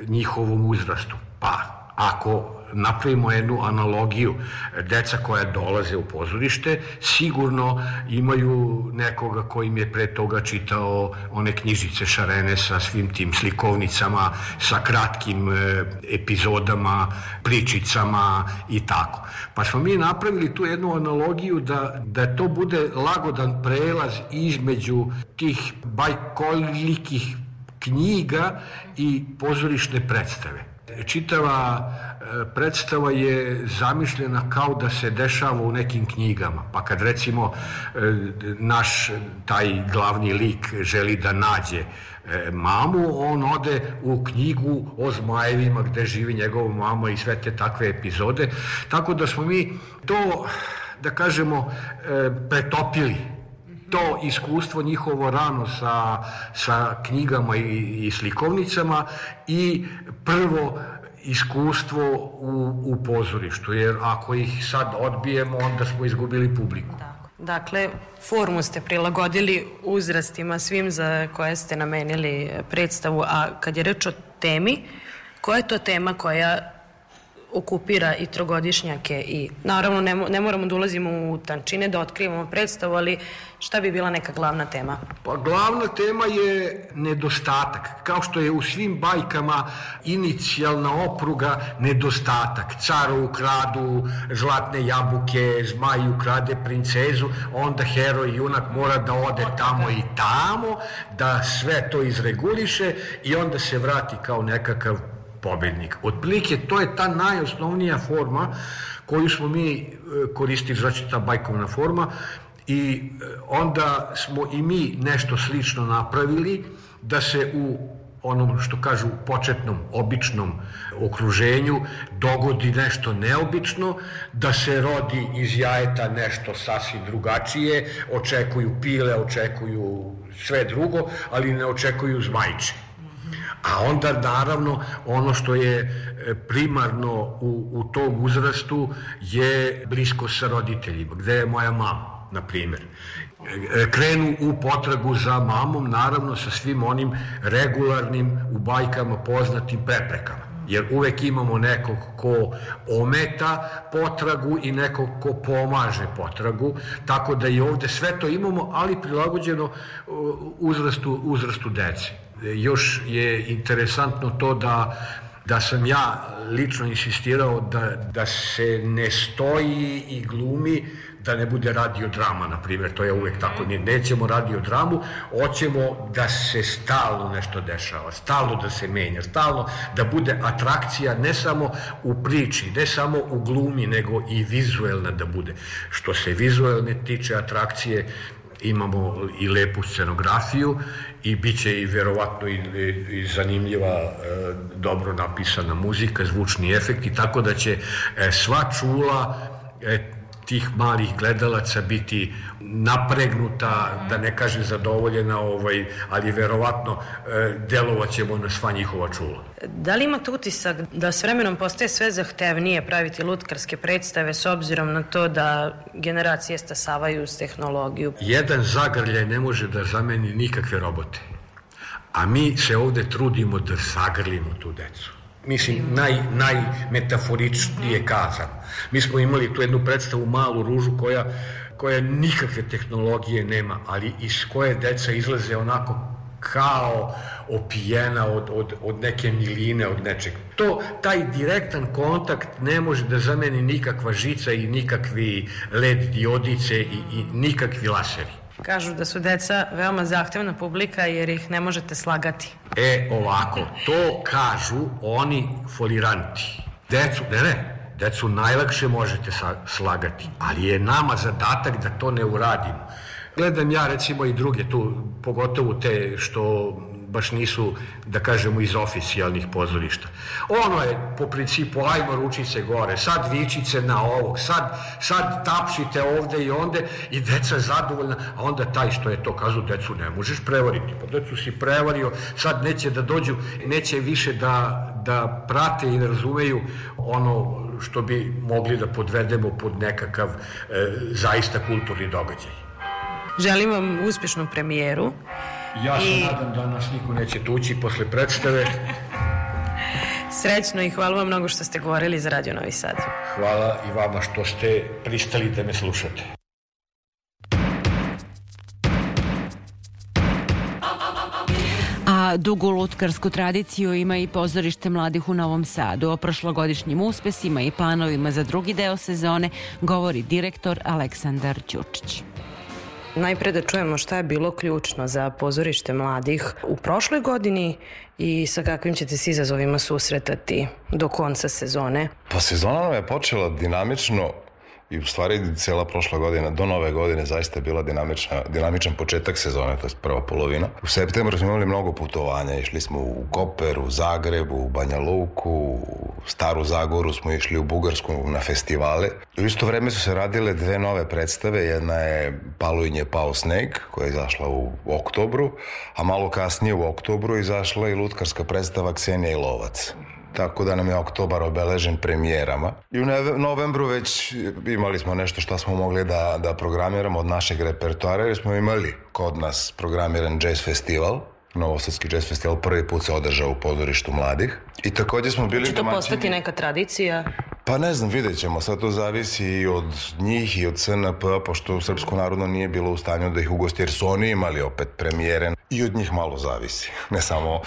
njihovom uzrastu. Pa, ako napravimo jednu analogiju, deca koja dolaze u pozorište sigurno imaju nekoga koji im je pre toga čitao one knjižice Šarene sa svim tim slikovnicama, sa kratkim e, epizodama, pričicama i tako. Pa smo mi napravili tu jednu analogiju da, da to bude lagodan prelaz između tih bajkolikih knjiga i pozorišne predstave. Čitava e, predstava je zamišljena kao da se dešava u nekim knjigama. Pa kad recimo e, naš taj glavni lik želi da nađe e, mamu, on ode u knjigu o zmajevima gde živi njegova mama i sve te takve epizode. Tako da smo mi to, da kažemo, pretopili to iskustvo njihovo rano sa, sa knjigama i, i slikovnicama i prvo iskustvo u, u pozorištu, jer ako ih sad odbijemo, onda smo izgubili publiku. Dakle, formu ste prilagodili uzrastima svim za koje ste namenili predstavu, a kad je reč o temi, koja je to tema koja okupira i trogodišnjake i naravno ne, ne moramo da ulazimo u tančine da otkrivamo predstavu, ali šta bi bila neka glavna tema? Pa glavna tema je nedostatak. Kao što je u svim bajkama inicijalna opruga nedostatak. Car ukradu zlatne jabuke, zmaj ukrade princezu, onda heroj junak mora da ode tamo i tamo, da sve to izreguliše i onda se vrati kao nekakav pobednik. Otprilike to je ta najosnovnija forma koju smo mi e, koristili, znači ta bajkovna forma i e, onda smo i mi nešto slično napravili da se u onom što kažu početnom, običnom okruženju dogodi nešto neobično, da se rodi iz jajeta nešto sasvim drugačije, očekuju pile, očekuju sve drugo, ali ne očekuju zmajče. A onda naravno ono što je e, primarno u, u tom uzrastu je blisko sa roditeljima. Gde je moja mama, na primjer. E, krenu u potragu za mamom, naravno sa svim onim regularnim u bajkama poznatim preprekama jer uvek imamo nekog ko ometa potragu i nekog ko pomaže potragu, tako da i ovde sve to imamo, ali prilagođeno uzrastu, uzrastu dece još je interesantno to da da sam ja lično insistirao da, da se ne stoji i glumi da ne bude radiodrama, na primjer, to je uvek tako, ne, nećemo radiodramu, hoćemo da se stalno nešto dešava, stalno da se menja, stalno da bude atrakcija ne samo u priči, ne samo u glumi, nego i vizuelna da bude. Što se vizuelne tiče atrakcije, imamo i lepu scenografiju i bit će i verovatno i, i, zanimljiva, e, dobro napisana muzika, zvučni efekti, tako da će e, sva čula e, tih malih gledalaca biti napregnuta, da ne kažem zadovoljena, ovaj, ali verovatno e, delovaćemo na sva njihova čula. Da li imate utisak da s vremenom postaje sve zahtevnije praviti lutkarske predstave s obzirom na to da generacije stasavaju s tehnologiju? Jedan zagrljaj ne može da zameni nikakve robote. A mi se ovde trudimo da zagrlimo tu decu mislim, naj, najmetaforičnije kazano. Mi smo imali tu jednu predstavu Malu ružu koja, koja nikakve tehnologije nema, ali iz koje deca izlaze onako kao opijena od, od, od neke miline, od nečeg. To, taj direktan kontakt ne može da zameni nikakva žica i nikakvi led diodice i, i nikakvi laseri. Kažu da su deca veoma zahtevna publika jer ih ne možete slagati. E, ovako, to kažu oni foliranti. Decu, ne, ne, decu najlakše možete slagati, ali je nama zadatak da to ne uradimo. Gledam ja recimo i druge tu, pogotovo te što baš nisu, da kažemo, iz oficijalnih pozorišta. Ono je po principu, ajmo ručice gore, sad vičice na ovog, sad, sad tapšite ovde i onde i deca zadovoljna, a onda taj što je to, kazu, decu ne možeš prevariti, pa decu si prevario, sad neće da dođu, neće više da, da prate i razumeju ono što bi mogli da podvedemo pod nekakav e, zaista kulturni događaj. Želim vam uspešnu premijeru. Ja se I... nadam da nas niko neće tući posle predstave. [LAUGHS] Srećno i hvala vam mnogo što ste govorili za Radio Novi Sad. Hvala i vama što ste pristali da me slušate. A dugu lutkarsku tradiciju ima i pozorište mladih u Novom Sadu. O prošlogodišnjim uspesima i planovima za drugi deo sezone govori direktor Aleksandar Ćučić. Najpre da čujemo šta je bilo ključno za pozorište mladih u prošloj godini i sa kakvim ćete se izazovima susretati do konca sezone. Pa sezona nam je počela dinamično i u stvari cijela prošla godina do nove godine zaista je bila dinamična, dinamičan početak sezone, to je prva polovina. U septembru smo imali mnogo putovanja, išli smo u Koper, u Zagrebu, u Banja Luku, u Staru Zagoru smo išli u Bugarsku na festivale. U isto vreme su se radile dve nove predstave, jedna je Palujnje pao sneg, koja je izašla u oktobru, a malo kasnije u oktobru izašla i lutkarska predstava Ksenija i Lovac tako da nam je oktobar obeležen premijerama. I u novembru već imali smo nešto što smo mogli da, da programiramo od našeg repertoara, jer smo imali kod nas programiran jazz festival, Novosadski jazz festival prvi put se održao u pozorištu mladih. I takođe smo bili... Će to domaćini... postati neka tradicija? Pa ne znam, vidjet ćemo. Sad to zavisi i od njih i od CNP, pošto Srpsko narodno nije bilo u stanju da ih ugosti, jer su oni imali opet premijere. I od njih malo zavisi. Ne samo,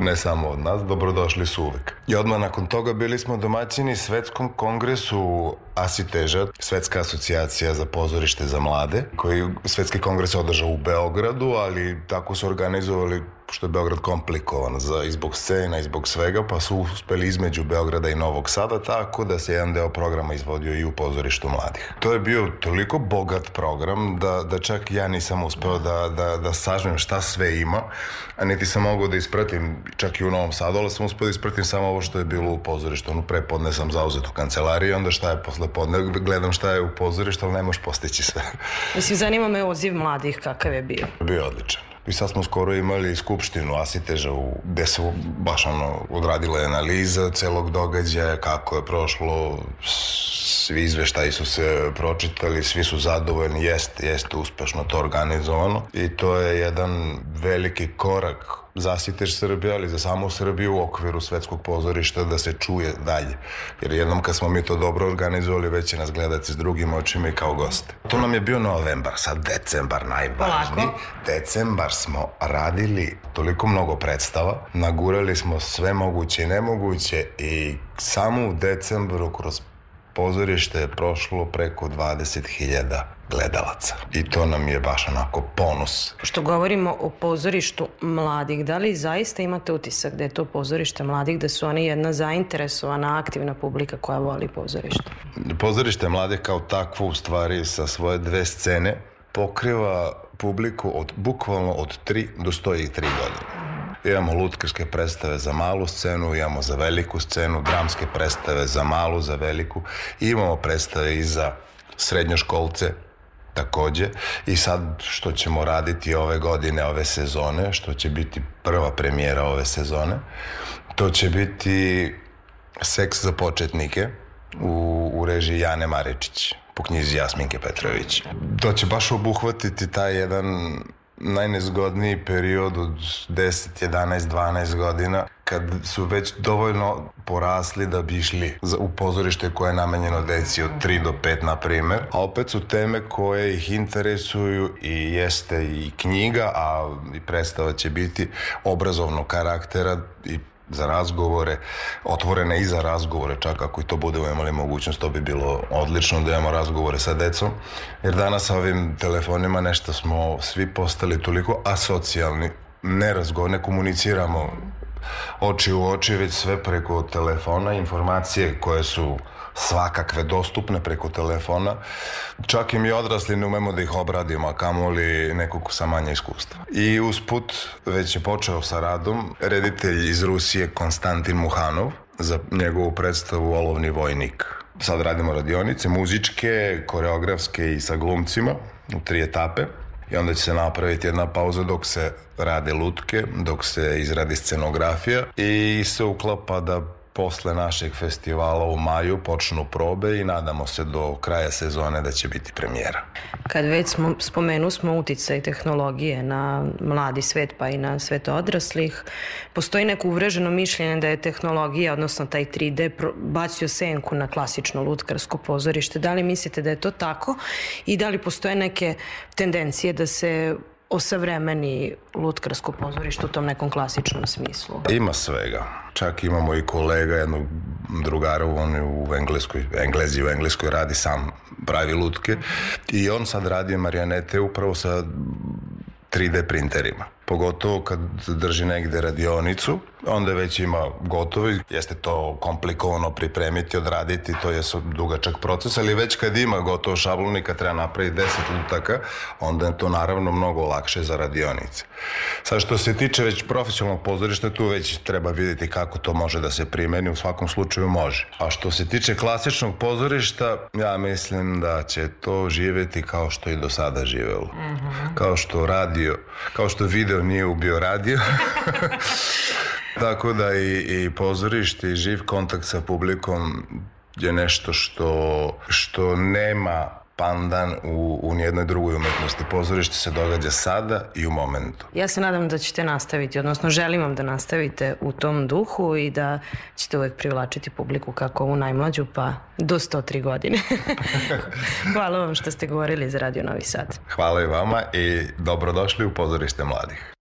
ne samo od nas. Dobrodošli su uvek. I odmah nakon toga bili smo domaćini Svetskom kongresu Asiteža, Svetska asocijacija za pozorište za mlade, koji Svetski kongres održao u Beogradu, ali tako su organizovali pošto je Beograd komplikovan za, i zbog scena i zbog svega, pa su uspeli između Beograda i Novog Sada, tako da se jedan deo programa izvodio i u pozorištu mladih. To je bio toliko bogat program da, da čak ja nisam uspeo da, da, da sažmem šta sve ima, a niti sam mogao da ispratim čak i u Novom Sadu, ali sam uspeo da ispratim samo ovo što je bilo u pozorištu. Ono pre podne sam zauzet u kancelariji, onda šta je posle podne, gledam šta je u pozorištu, ali ne možeš postići sve. Mislim, zanima me odziv mladih, kakav je bio? Bio odličan. I sad smo skoro imali skupštinu Asiteža gde se baš ono odradila analiza celog događaja, kako je prošlo, svi izveštaji su se pročitali, svi su zadovoljni, jeste, jeste uspešno to organizovano. I to je jedan veliki korak zasiteš Srbije, ali za samu Srbiju u okviru svetskog pozorišta da se čuje dalje. Jer jednom kad smo mi to dobro organizovali, već će nas gledati s drugim očima i kao goste. To nam je bio novembar, sad decembar najvažniji. Decembar smo radili toliko mnogo predstava, nagurali smo sve moguće i nemoguće i samo u decembru kroz pozorište je prošlo preko 20.000 gledalaca. I to nam je baš onako ponos. Što govorimo o pozorištu mladih, da li zaista imate utisak da je to pozorište mladih, da su oni jedna zainteresovana, aktivna publika koja voli pozorište? Pozorište mladih kao takvo u stvari sa svoje dve scene pokriva publiku od bukvalno od 3 do 103 godine. Imamo lutkarske predstave za malu scenu, imamo za veliku scenu, dramske predstave za malu, za veliku. Imamo predstave i za srednjoškolce, takođe. I sad što ćemo raditi ove godine, ove sezone, što će biti prva premijera ove sezone, to će biti Seks za početnike u, u režiji Jane Maričić po knjizi Jasminke Petrović. To će baš obuhvatiti taj jedan najnezgodniji period od 10, 11, 12 godina kad su već dovoljno porasli da bi išli u pozorište koje je namenjeno deci od 3 do 5 na primer. A opet su teme koje ih interesuju i jeste i knjiga, a i predstava će biti obrazovnog karaktera i za razgovore, otvorene i za razgovore, čak ako i to budemo imali mogućnost, to bi bilo odlično da imamo razgovore sa decom, jer danas sa ovim telefonima nešto smo svi postali toliko asocijalni, ne razgovor, ne komuniciramo oči u oči, već sve preko telefona, informacije koje su svakakve dostupne preko telefona. Čak i mi odrasli ne umemo da ih obradimo, a kamoli nekog sa manje iskustva. I usput već je počeo sa radom reditelj iz Rusije Konstantin Muhanov za njegovu predstavu Olovni vojnik. Sad radimo radionice, muzičke, koreografske i sa glumcima u tri etape i onda će se napraviti jedna pauza dok se rade lutke, dok se izradi scenografija i se uklapa da posle našeg festivala u maju počnu probe i nadamo se do kraja sezone da će biti premijera. Kad već smo, spomenu smo uticaj tehnologije na mladi svet pa i na svet odraslih, postoji neko uvreženo mišljenje da je tehnologija, odnosno taj 3D, bacio senku na klasično lutkarsko pozorište. Da li mislite da je to tako i da li postoje neke tendencije da se osavremeni lutkarsko pozorište u tom nekom klasičnom smislu? Ima svega. Čak imamo i kolega, jednog drugara, on je u Engleskoj, Englezi u Engleskoj radi sam pravi lutke i on sad radi marionete upravo sa 3D printerima. Pogotovo kad drži negde radionicu, onda već ima gotovo. Jeste to komplikovano pripremiti, odraditi, to je dugačak proces, ali već kad ima gotovo šablon i kad treba napraviti 10 lutaka, onda je to naravno mnogo lakše za radionice. Sad što se tiče već profesionalnog pozorišta, tu već treba vidjeti kako to može da se primeni, u svakom slučaju može. A što se tiče klasičnog pozorišta, ja mislim da će to živeti kao što i do sada živelo. Mm -hmm. Kao što radio, kao što video nije ubio radio. [LAUGHS] Tako da i, i pozorište i živ kontakt sa publikom je nešto što, što nema pandan u, u nijednoj drugoj umetnosti. Pozorište se događa sada i u momentu. Ja se nadam da ćete nastaviti, odnosno želim vam da nastavite u tom duhu i da ćete uvek privlačiti publiku kako u najmlađu, pa do 103 godine. [LAUGHS] Hvala vam što ste govorili za Radio Novi Sad. Hvala i vama i dobrodošli u Pozorište mladih.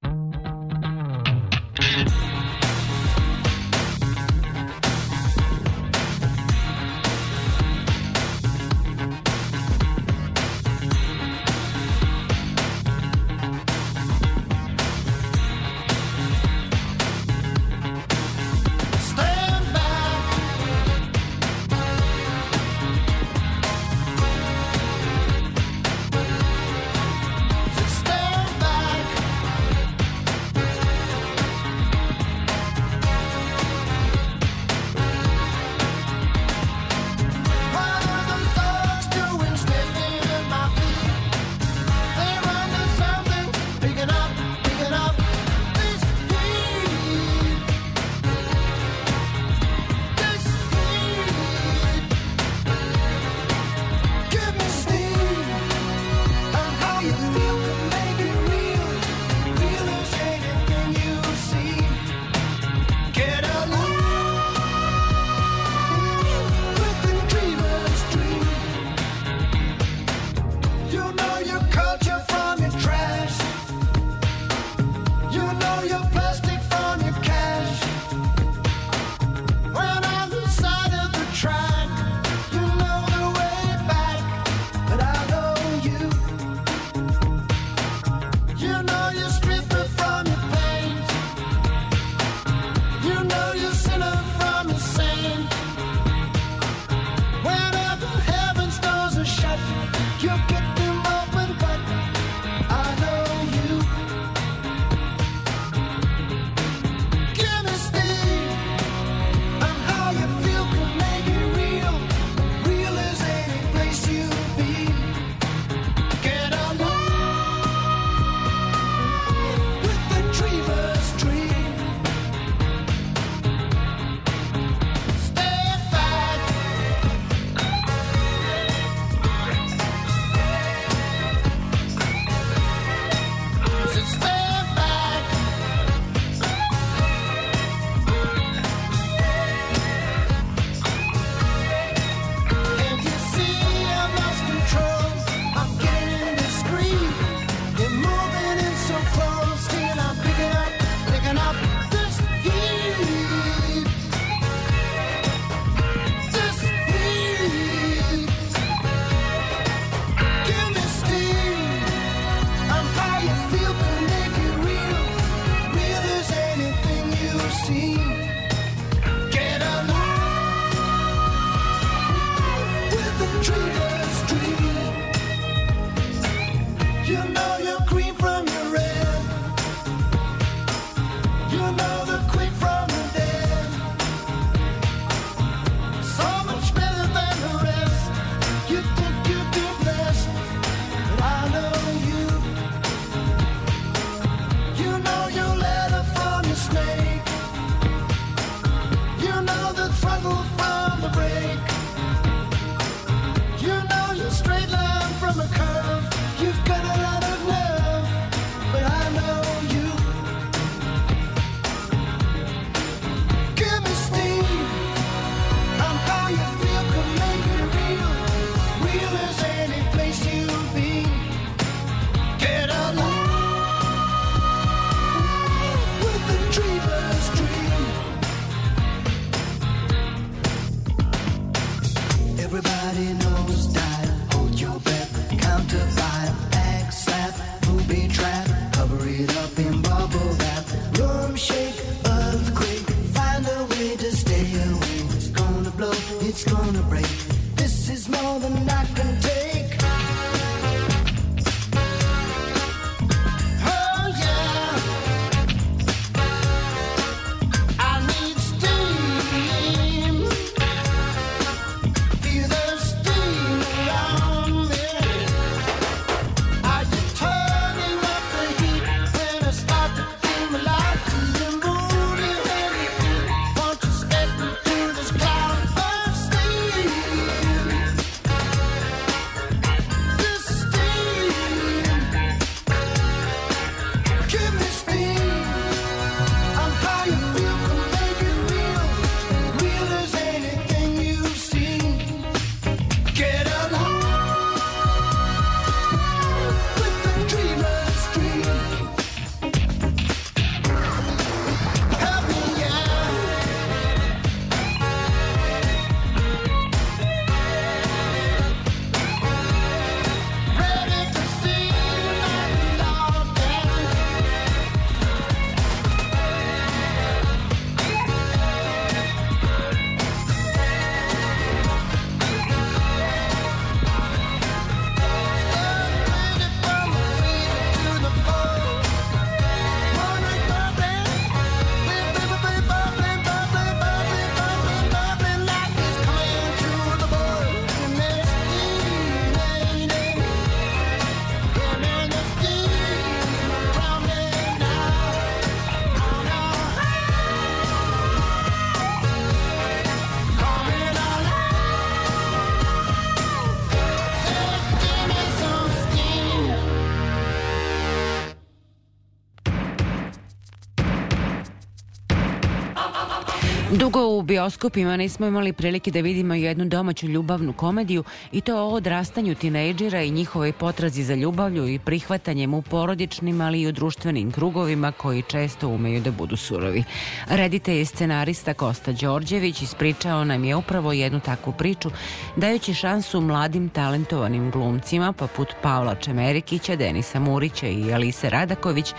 Dugo u bioskopima nismo imali prilike da vidimo jednu domaću ljubavnu komediju i to o odrastanju tinejdžera i njihovoj potrazi za ljubavlju i prihvatanjem u porodičnim, ali i u društvenim krugovima koji često umeju da budu surovi. Reditelj i scenarista Kosta Đorđević ispričao nam je upravo jednu takvu priču, dajući šansu mladim talentovanim glumcima poput Pavla Čemerikića, Denisa Murića i Alise Radaković,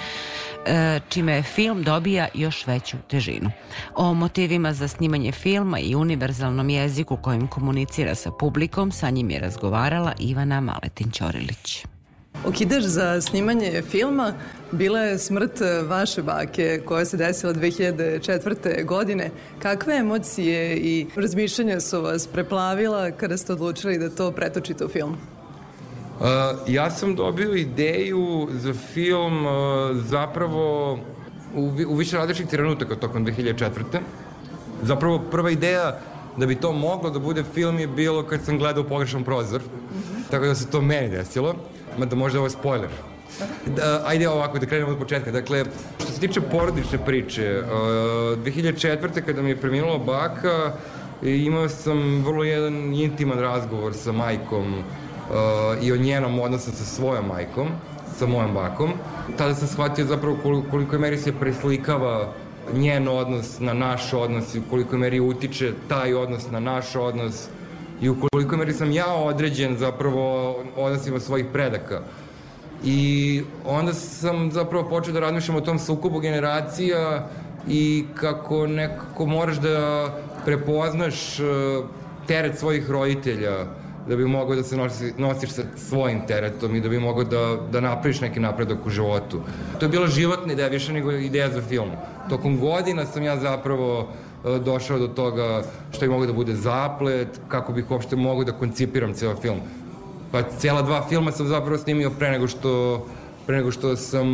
čime film dobija još veću težinu. O motivima za snimanje filma i univerzalnom jeziku kojim komunicira sa publikom sa njim je razgovarala Ivana Maletin-Ćorilić. Okidaš za snimanje filma bila je smrt vaše bake koja se desila 2004. godine. Kakve emocije i razmišljanja su vas preplavila kada ste odlučili da to pretočite u film? Uh, ja sam dobio ideju za film uh, zapravo u, u više različitih trenutaka tokom 2004. Zapravo prva ideja da bi to moglo da bude film je bilo kad sam gledao pogrešan prozor. Mm -hmm. Tako da se to meni desilo. Mada možda ovo je spoiler. Da, ajde ovako, da krenemo od početka. Dakle, što se tiče porodične priče, uh, 2004. kada mi je preminula baka, imao sam vrlo jedan intiman razgovor sa majkom uh, i o njenom odnosu sa svojom majkom, sa mojom bakom. Tada sam shvatio zapravo koliko, koliko meri se preslikava njen odnos na naš odnos i u koliko meri utiče taj odnos na naš odnos i u koliko meri sam ja određen zapravo odnosima svojih predaka. I onda sam zapravo počeo da razmišljam o tom sukobu generacija i kako nekako moraš da prepoznaš uh, teret svojih roditelja da bi mogao da se nosi, nosiš sa svojim teretom i da bi mogao da, da napraviš neki napredak u životu. To je bila životna ideja, više nego ideja za film. Tokom godina sam ja zapravo e, došao do toga što bi mogao da bude zaplet, kako bih uopšte mogao da koncipiram ceo film. Pa cijela dva filma sam zapravo snimio pre nego što, pre nego što sam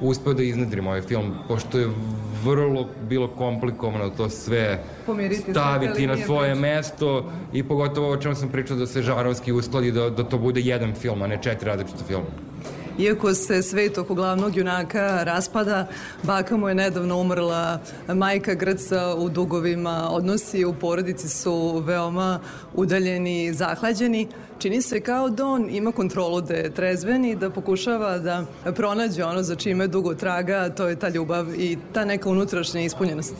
uspeo da iznedrim ovaj film, pošto je vrlo bilo komplikovano to sve Pomiriti staviti na svoje priča. mesto i pogotovo o čemu sam pričao da se Žarovski uskladi da, da to bude jedan film, a ne četiri različita filma. Iako se svet oko glavnog junaka raspada, baka mu je nedavno umrla, majka grca u dugovima, odnosi u porodici su veoma udaljeni i zahlađeni. Čini se kao da on ima kontrolu da je trezven i da pokušava da pronađe ono za čime dugo traga, to je ta ljubav i ta neka unutrašnja ispunjenost.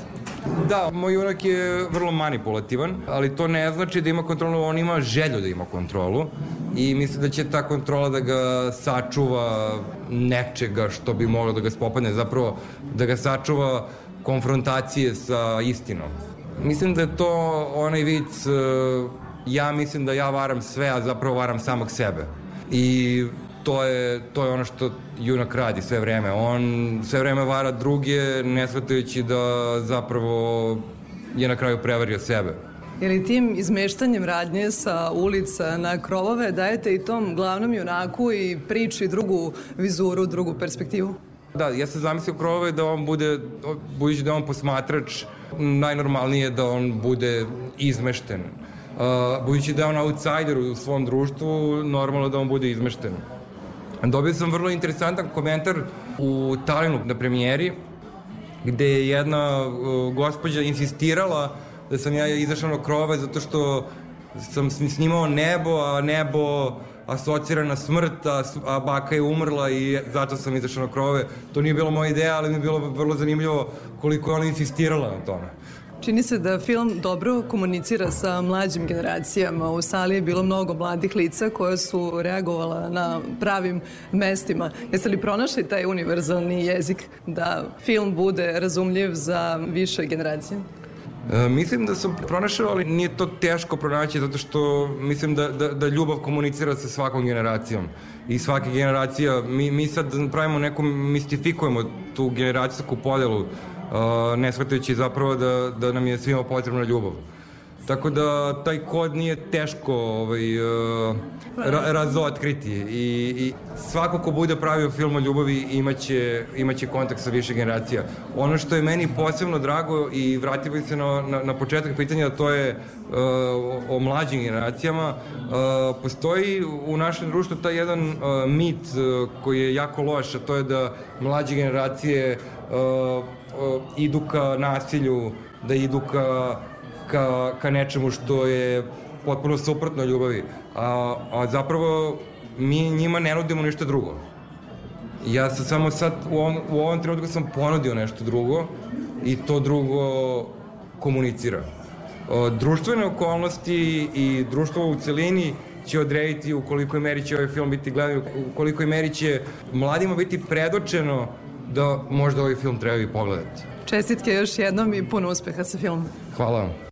Da, moj junak je vrlo manipulativan, ali to ne znači da ima kontrolu, on ima želju da ima kontrolu i mislim da će ta kontrola da ga sačuva nečega što bi moglo da ga spopadne, zapravo da ga sačuva konfrontacije sa istinom. Mislim da je to onaj vic, e, ja mislim da ja varam sve, a zapravo varam samog sebe. I to je, to je ono što junak radi sve vreme. On sve vreme vara druge, ne shvatajući da zapravo je na kraju prevario sebe. Ili tim izmeštanjem radnje sa ulica na krovove dajete i tom glavnom junaku i priči drugu vizuru, drugu perspektivu? Da, ja sam zamislio krovove da on bude, budući da on posmatrač, najnormalnije da on bude izmešten. Budući da je on outsider u svom društvu, normalno da on bude izmešten. Dobio sam vrlo interesantan komentar u Talinu na premijeri, gde je jedna uh, gospođa insistirala da sam ja izašao na krove zato što sam snimao nebo, a nebo asocira na smrt, a, a baka je umrla i zato sam izašao na krove. To nije bilo moja ideja, ali mi je bilo vrlo zanimljivo koliko je ona insistirala na tome. Čini se da film dobro komunicira sa mlađim generacijama. U sali je bilo mnogo mladih lica koja su reagovala na pravim mestima. Jeste li pronašli taj univerzalni jezik da film bude razumljiv za više generacije? E, mislim da sam pronašao, ali nije to teško pronaći zato što mislim da, da, da ljubav komunicira sa svakom generacijom i svaka generacija, mi, mi sad pravimo neku, mistifikujemo tu generacijsku podelu, ne shvatajući zapravo da, da nam je svima potrebna ljubav. Tako da taj kod nije teško ovaj, uh, ra razotkriti I, i svako ko bude pravio film o ljubavi imaće, imaće kontakt sa više generacija. Ono što je meni posebno drago i vratimo se na, na, na početak pitanja, to je uh, o, mlađim generacijama. Uh, postoji u našem društvu taj jedan uh, mit uh, koji je jako loš, a to je da mlađe generacije uh, idu ka nasilju da idu ka, ka, ka nečemu što je potpuno suprotno ljubavi. A, a zapravo mi njima ne nudimo ništa drugo. Ja sam samo sad, u ovom, u ovom trenutku sam ponudio nešto drugo i to drugo komunicira. O, društvene okolnosti i društvo u celini će odrediti u kolikoj meri će ovaj film biti gledan, u kolikoj meri će mladima biti predočeno da možda ovaj film treba i pogledati. Čestitke još jednom i puno uspeha sa filmom. Hvala vam.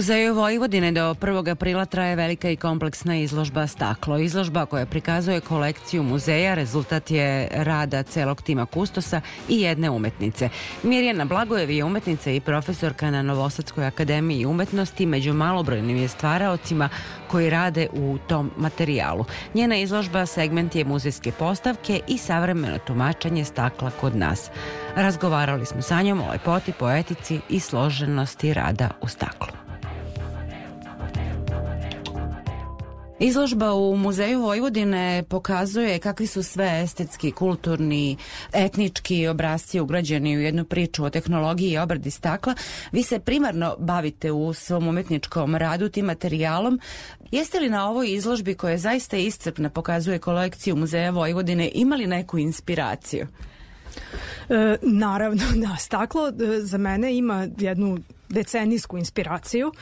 Muzeju Vojvodine do 1. aprila traje velika i kompleksna izložba Staklo. Izložba koja prikazuje kolekciju muzeja rezultat je rada celog tima kustosa i jedne umetnice. Mirjana Blagojev je umetnica i profesorka na Novosadskoj akademiji umetnosti, među malobrojnim je stvaraocima koji rade u tom materijalu. Njena izložba segment je muzejske postavke i savremeno tumačenje stakla kod nas. Razgovarali smo sa njom o lepoti, poetici i složenosti rada u staklu. Izložba u Muzeju Vojvodine pokazuje kakvi su sve estetski, kulturni, etnički obrazci ugrađeni u jednu priču o tehnologiji i obradi stakla. Vi se primarno bavite u svom umetničkom radu tim materijalom. Jeste li na ovoj izložbi koja je zaista iscrpna, pokazuje kolekciju Muzeja Vojvodine, imali neku inspiraciju? E, naravno, da, staklo e, za mene ima jednu decenijsku inspiraciju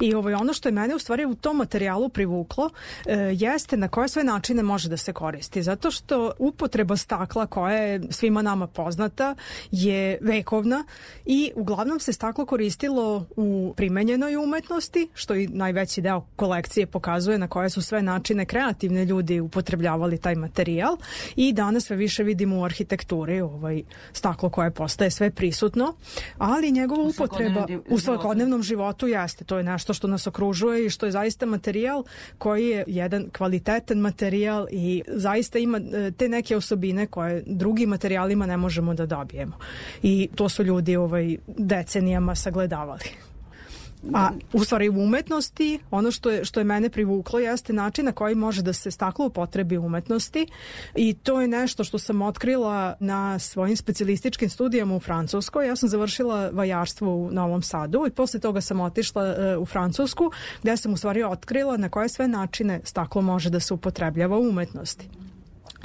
i ovaj, ono što je mene u stvari u tom materijalu privuklo e, jeste na koje sve načine može da se koristi. Zato što upotreba stakla koja je svima nama poznata je vekovna i uglavnom se staklo koristilo u primenjenoj umetnosti, što i najveći deo kolekcije pokazuje na koje su sve načine kreativne ljudi upotrebljavali taj materijal i danas sve više vidimo u arhitekturi ovaj staklo koje postaje sve prisutno, ali njegova upotreba u svakodnevnom životu jeste. To je nešto što nas okružuje i što je zaista materijal koji je jedan kvalitetan materijal i zaista ima e, te neke osobine koje drugim materijalima ne možemo da dobijemo. I to su ljudi ovaj decenijama sagledavali. A u stvari u umetnosti, ono što je, što je mene privuklo jeste način na koji može da se staklo upotrebi umetnosti i to je nešto što sam otkrila na svojim specijalističkim studijama u Francuskoj. Ja sam završila vajarstvo u Novom Sadu i posle toga sam otišla uh, u Francusku gde sam u stvari otkrila na koje sve načine staklo može da se upotrebljava u umetnosti.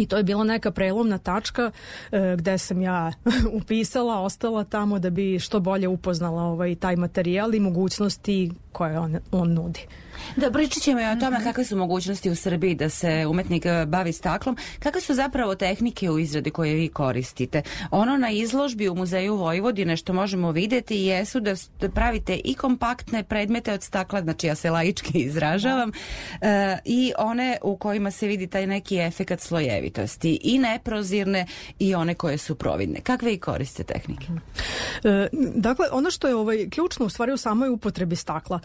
I to je bila neka prelomna tačka e, gde sam ja [LAUGHS] upisala, ostala tamo da bi što bolje upoznala ovaj, taj materijal i mogućnosti koje on, on nudi. Da, pričat ćemo i o tome kakve su mogućnosti u Srbiji da se umetnik e, bavi staklom. Kakve su zapravo tehnike u izradi koje vi koristite? Ono na izložbi u Muzeju Vojvodine što možemo videti jesu da, da pravite i kompaktne predmete od stakla, znači ja se laički [LAUGHS] izražavam, e, i one u kojima se vidi taj neki efekat slojevitosti i neprozirne i one koje su providne. Kakve i koriste tehnike? E, dakle, ono što je ovaj, ključno u stvari u samoj upotrebi stakla.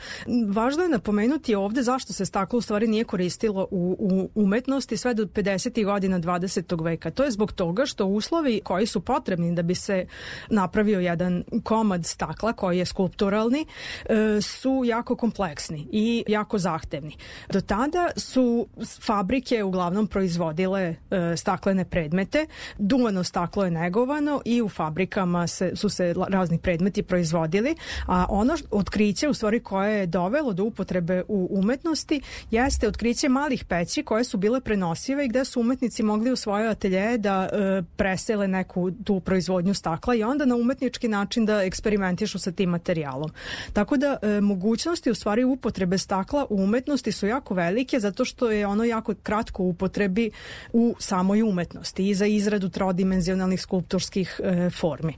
Važno je napomenuti ovde zašto se staklo u stvari nije koristilo u, u umetnosti sve do 50. godina 20. veka. To je zbog toga što uslovi koji su potrebni da bi se napravio jedan komad stakla koji je skulpturalni e, su jako kompleksni i jako zahtevni. Do tada su fabrike uglavnom proizvodile e, staklene predmete, duvano staklo je negovano i u fabrikama se, su se razni predmeti proizvodili, a ono otkriće u stvari koje je dovelo do upotrebe u u umetnosti jeste otkriće malih peći koje su bile prenosive i gde su umetnici mogli u svoje atelje da e, presele neku tu proizvodnju stakla i onda na umetnički način da eksperimentišu sa tim materijalom. Tako da e, mogućnosti u stvari upotrebe stakla u umetnosti su jako velike zato što je ono jako kratko upotrebi u samoj umetnosti i za izradu trodimenzionalnih skulpturskih e, formi.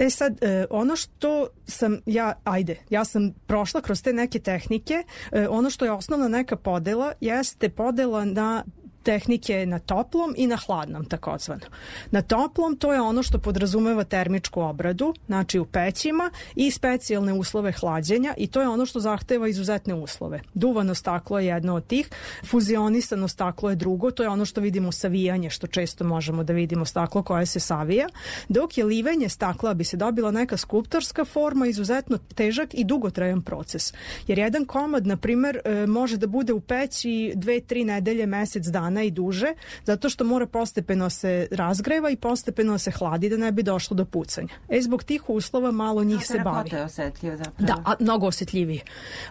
E sad, e, ono što sam ja, ajde, ja sam prošla kroz te neke tehnike, e, ono što je osnovna neka podela jeste podela na tehnike na toplom i na hladnom takozvano. Na toplom to je ono što podrazumeva termičku obradu, znači u pećima i specijalne uslove hlađenja i to je ono što zahteva izuzetne uslove. Duvano staklo je jedno od tih, fuzionisano staklo je drugo, to je ono što vidimo savijanje, što često možemo da vidimo staklo koje se savija, dok je livenje stakla bi se dobila neka skulptorska forma, izuzetno težak i dugotrajan proces. Jer jedan komad, na primer, e, može da bude u peći dve, tri nedelje, mesec dana dana i duže, zato što mora postepeno se razgreva i postepeno se hladi da ne bi došlo do pucanja. E, zbog tih uslova malo njih se bavi. je osetljiv zapravo. Da, a, mnogo osetljiviji.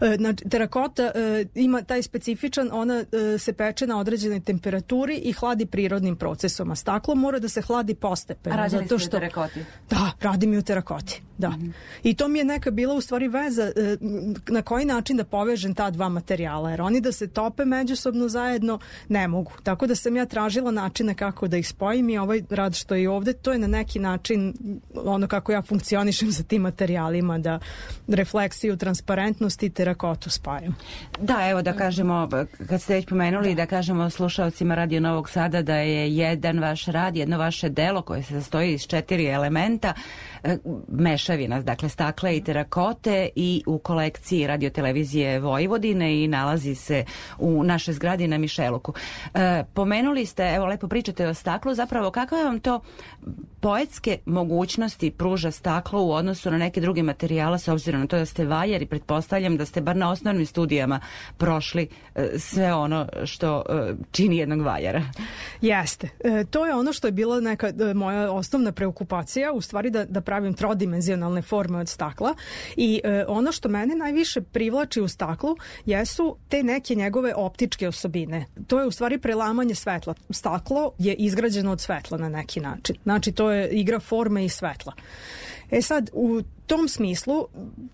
E, znači, terakota e, ima taj specifičan, ona e, se peče na određenoj temperaturi i hladi prirodnim procesom, a staklo mora da se hladi postepeno. A zato što, u terakoti? Da, radim i u terakoti, da. Mm -hmm. I to mi je neka bila u stvari veza e, na koji način da povežem ta dva materijala, jer oni da se tope međusobno zajedno ne mogu mogu. Tako da sam ja tražila načine kako da ih spojim i ovaj rad što je ovde, to je na neki način ono kako ja funkcionišem sa tim materijalima, da refleksiju, transparentnost i terakotu spajam. Da, evo da kažemo, kad ste već pomenuli, da, da kažemo slušalcima Radio Novog Sada da je jedan vaš rad, jedno vaše delo koje se sastoji iz četiri elementa, mešavina, dakle stakle i terakote i u kolekciji radiotelevizije Vojvodine i nalazi se u našoj zgradi na Mišeluku. E, pomenuli ste, evo lepo pričate o staklu, zapravo kakve vam to poetske mogućnosti pruža staklo u odnosu na neke druge materijale s obzirom na to da ste vajar i pretpostavljam da ste bar na osnovnim studijama prošli e, sve ono što e, čini jednog vajara. Jeste. E, to je ono što je bila neka e, moja osnovna preokupacija, u stvari da, da pravim trodimenzionalne forme od stakla i e, ono što mene najviše privlači u staklu jesu te neke njegove optičke osobine. To je u stvari prelamanje svetla. Staklo je izgrađeno od svetla na neki način. Znači to je igra forme i svetla. E sad, u tom smislu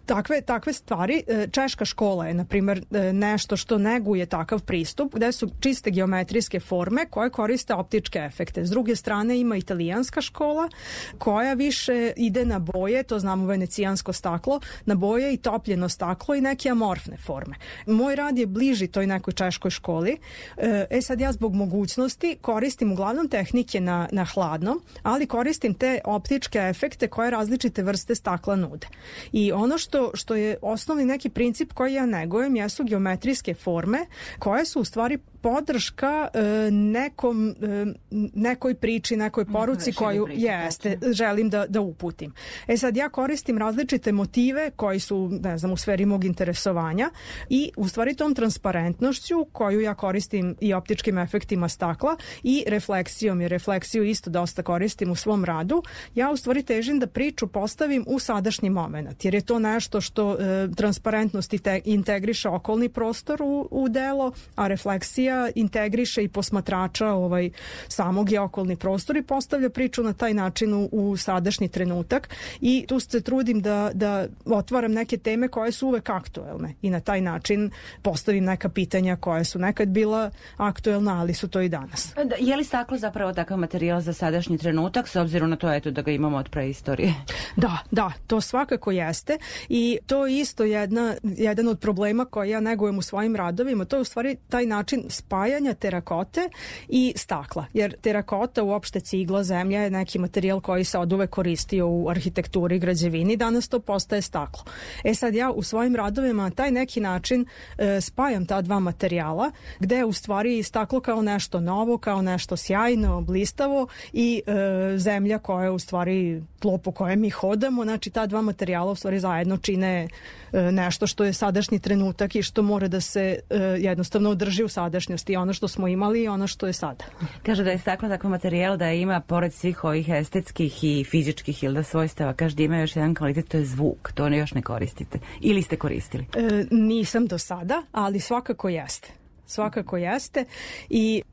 takve, takve stvari, e, češka škola je na primjer e, nešto što neguje takav pristup gde su čiste geometrijske forme koje koriste optičke efekte. S druge strane ima italijanska škola koja više ide na boje, to znamo venecijansko staklo, na boje i topljeno staklo i neke amorfne forme. Moj rad je bliži toj nekoj češkoj školi. E, e sad ja zbog mogućnosti koristim uglavnom tehnike na, na hladno, ali koristim te optičke efekte koje različite vrste stakla nude. I ono što, što je osnovni neki princip koji ja negujem jesu geometrijske forme koje su u stvari podrška e, nekom e, nekoj priči, nekoj poruci koju priči, jeste, želim da, da uputim. E sad ja koristim različite motive koji su, ne znam, u sferi mog interesovanja i u stvari tom transparentnošću koju ja koristim i optičkim efektima stakla i refleksijom, jer refleksiju isto dosta koristim u svom radu, ja u stvari težim da priču postavim u sadašnji moment, jer je to nešto što e, transparentnost integriše okolni prostor u, u delo, a refleksija integriše i posmatrača ovaj samog i okolni prostor i postavlja priču na taj način u, u sadašnji trenutak i tu se trudim da, da otvaram neke teme koje su uvek aktuelne i na taj način postavim neka pitanja koja su nekad bila aktuelna, ali su to i danas. Da, je li staklo zapravo takav materijal za sadašnji trenutak s obzirom na to eto da ga imamo od preistorije? [LAUGHS] Da, da, to svakako jeste i to je isto jedna, jedan od problema koje ja negujem u svojim radovima, to je u stvari taj način spajanja terakote i stakla. Jer terakota, uopšte cigla, zemlja je neki materijal koji se od uvek koristio u arhitekturi i građevini, danas to postaje staklo. E sad ja u svojim radovima taj neki način e, spajam ta dva materijala, gde je u stvari staklo kao nešto novo, kao nešto sjajno, blistavo i e, zemlja koja je u stvari tlo po kojem mi hodamo, znači ta dva materijala u stvari zajedno čine e, nešto što je sadašnji trenutak i što mora da se e, jednostavno održi u sadašnjosti ono što smo imali i ono što je sada. Kaže da je staklo takav materijal da ima pored svih ovih estetskih i fizičkih ili da svojstava, kaže da ima još jedan kvalitet, to je zvuk, to ne još ne koristite. Ili ste koristili? E, nisam do sada, ali svakako jeste svakako jeste i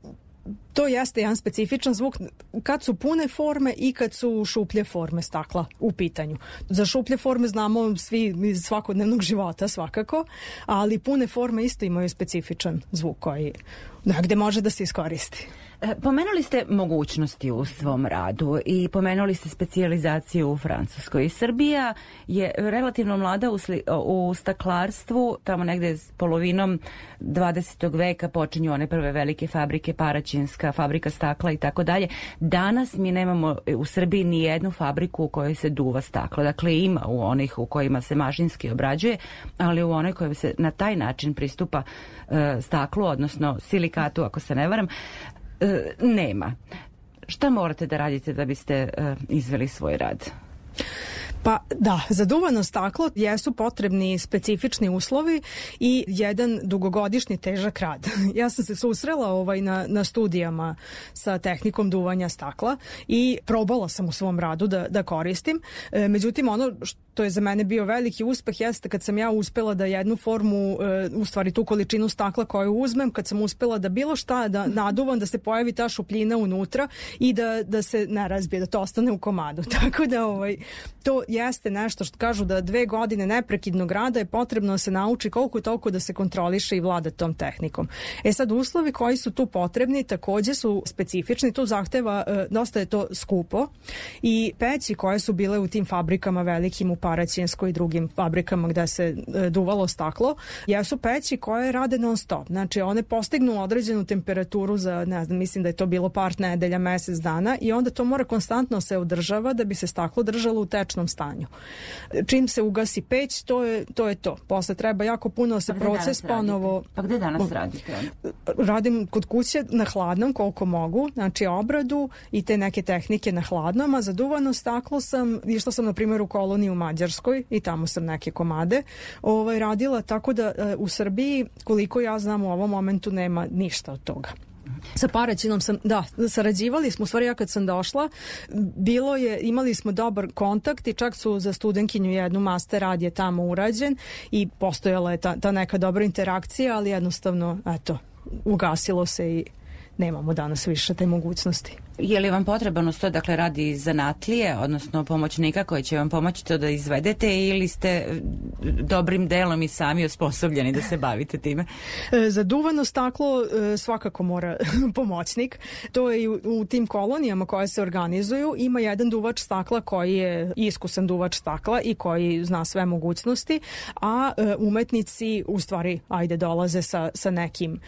to jeste jedan specifičan zvuk kad su pune forme i kad su šuplje forme stakla u pitanju. Za šuplje forme znamo svi iz svakodnevnog života svakako, ali pune forme isto imaju specifičan zvuk koji negde može da se iskoristi. E, pomenuli ste mogućnosti u svom radu i pomenuli ste specijalizaciju u Francuskoj. Srbija je relativno mlada u, sli, u staklarstvu, tamo negde s polovinom 20. veka počinju one prve velike fabrike, Paraćinska, fabrika stakla i tako dalje. Danas mi nemamo u Srbiji ni jednu fabriku u kojoj se duva staklo. Dakle, ima u onih u kojima se mašinski obrađuje, ali u onoj kojoj se na taj način pristupa e, staklu, odnosno silikatu, ako se ne varam, nema. Šta morate da radite da biste e, izveli svoj rad? Pa da, za duvano staklo jesu potrebni specifični uslovi i jedan dugogodišnji težak rad. [LAUGHS] ja sam se susrela ovaj na, na studijama sa tehnikom duvanja stakla i probala sam u svom radu da, da koristim. E, međutim, ono što je za mene bio veliki uspeh jeste kad sam ja uspela da jednu formu, e, u stvari tu količinu stakla koju uzmem, kad sam uspela da bilo šta da naduvam, da se pojavi ta šupljina unutra i da, da se ne razbije, da to ostane u komadu. [LAUGHS] Tako da ovaj, to jeste nešto što kažu da dve godine neprekidnog rada je potrebno da se nauči koliko toliko da se kontroliše i vlada tom tehnikom. E sad uslovi koji su tu potrebni takođe su specifični, tu zahteva e, dosta je to skupo i peći koje su bile u tim fabrikama velikim u Paraćinskoj i drugim fabrikama gde se e, duvalo staklo, jesu peći koje rade non stop. Znači one postignu određenu temperaturu za, ne znam, mislim da je to bilo par nedelja, mesec dana i onda to mora konstantno se održava da bi se staklo držalo u tečnom stanju stanju. Čim se ugasi peć, to je to. Je to. Posle treba jako puno da se pa proces ponovo... Pa gde danas radite? Radim kod kuće na hladnom koliko mogu, znači obradu i te neke tehnike na hladnom, a za duvano staklo sam, išla sam na primjer u koloniji u Mađarskoj i tamo sam neke komade ovaj, radila, tako da e, u Srbiji, koliko ja znam u ovom momentu nema ništa od toga. Sa Paraćinom sam, da, sarađivali smo, u stvari ja kad sam došla, bilo je, imali smo dobar kontakt i čak su za studenkinju jednu master rad je tamo urađen i postojala je ta, ta neka dobra interakcija, ali jednostavno, eto, ugasilo se i nemamo danas više te mogućnosti. Je li vam potreban to, dakle, radi zanatlije, odnosno pomoćnika koji će vam pomoći to da izvedete ili ste dobrim delom i sami osposobljeni da se bavite time? E, za duvano staklo e, svakako mora [LAUGHS] pomoćnik. To je u tim kolonijama koje se organizuju. Ima jedan duvač stakla koji je iskusan duvač stakla i koji zna sve mogućnosti, a e, umetnici u stvari, ajde, dolaze sa, sa nekim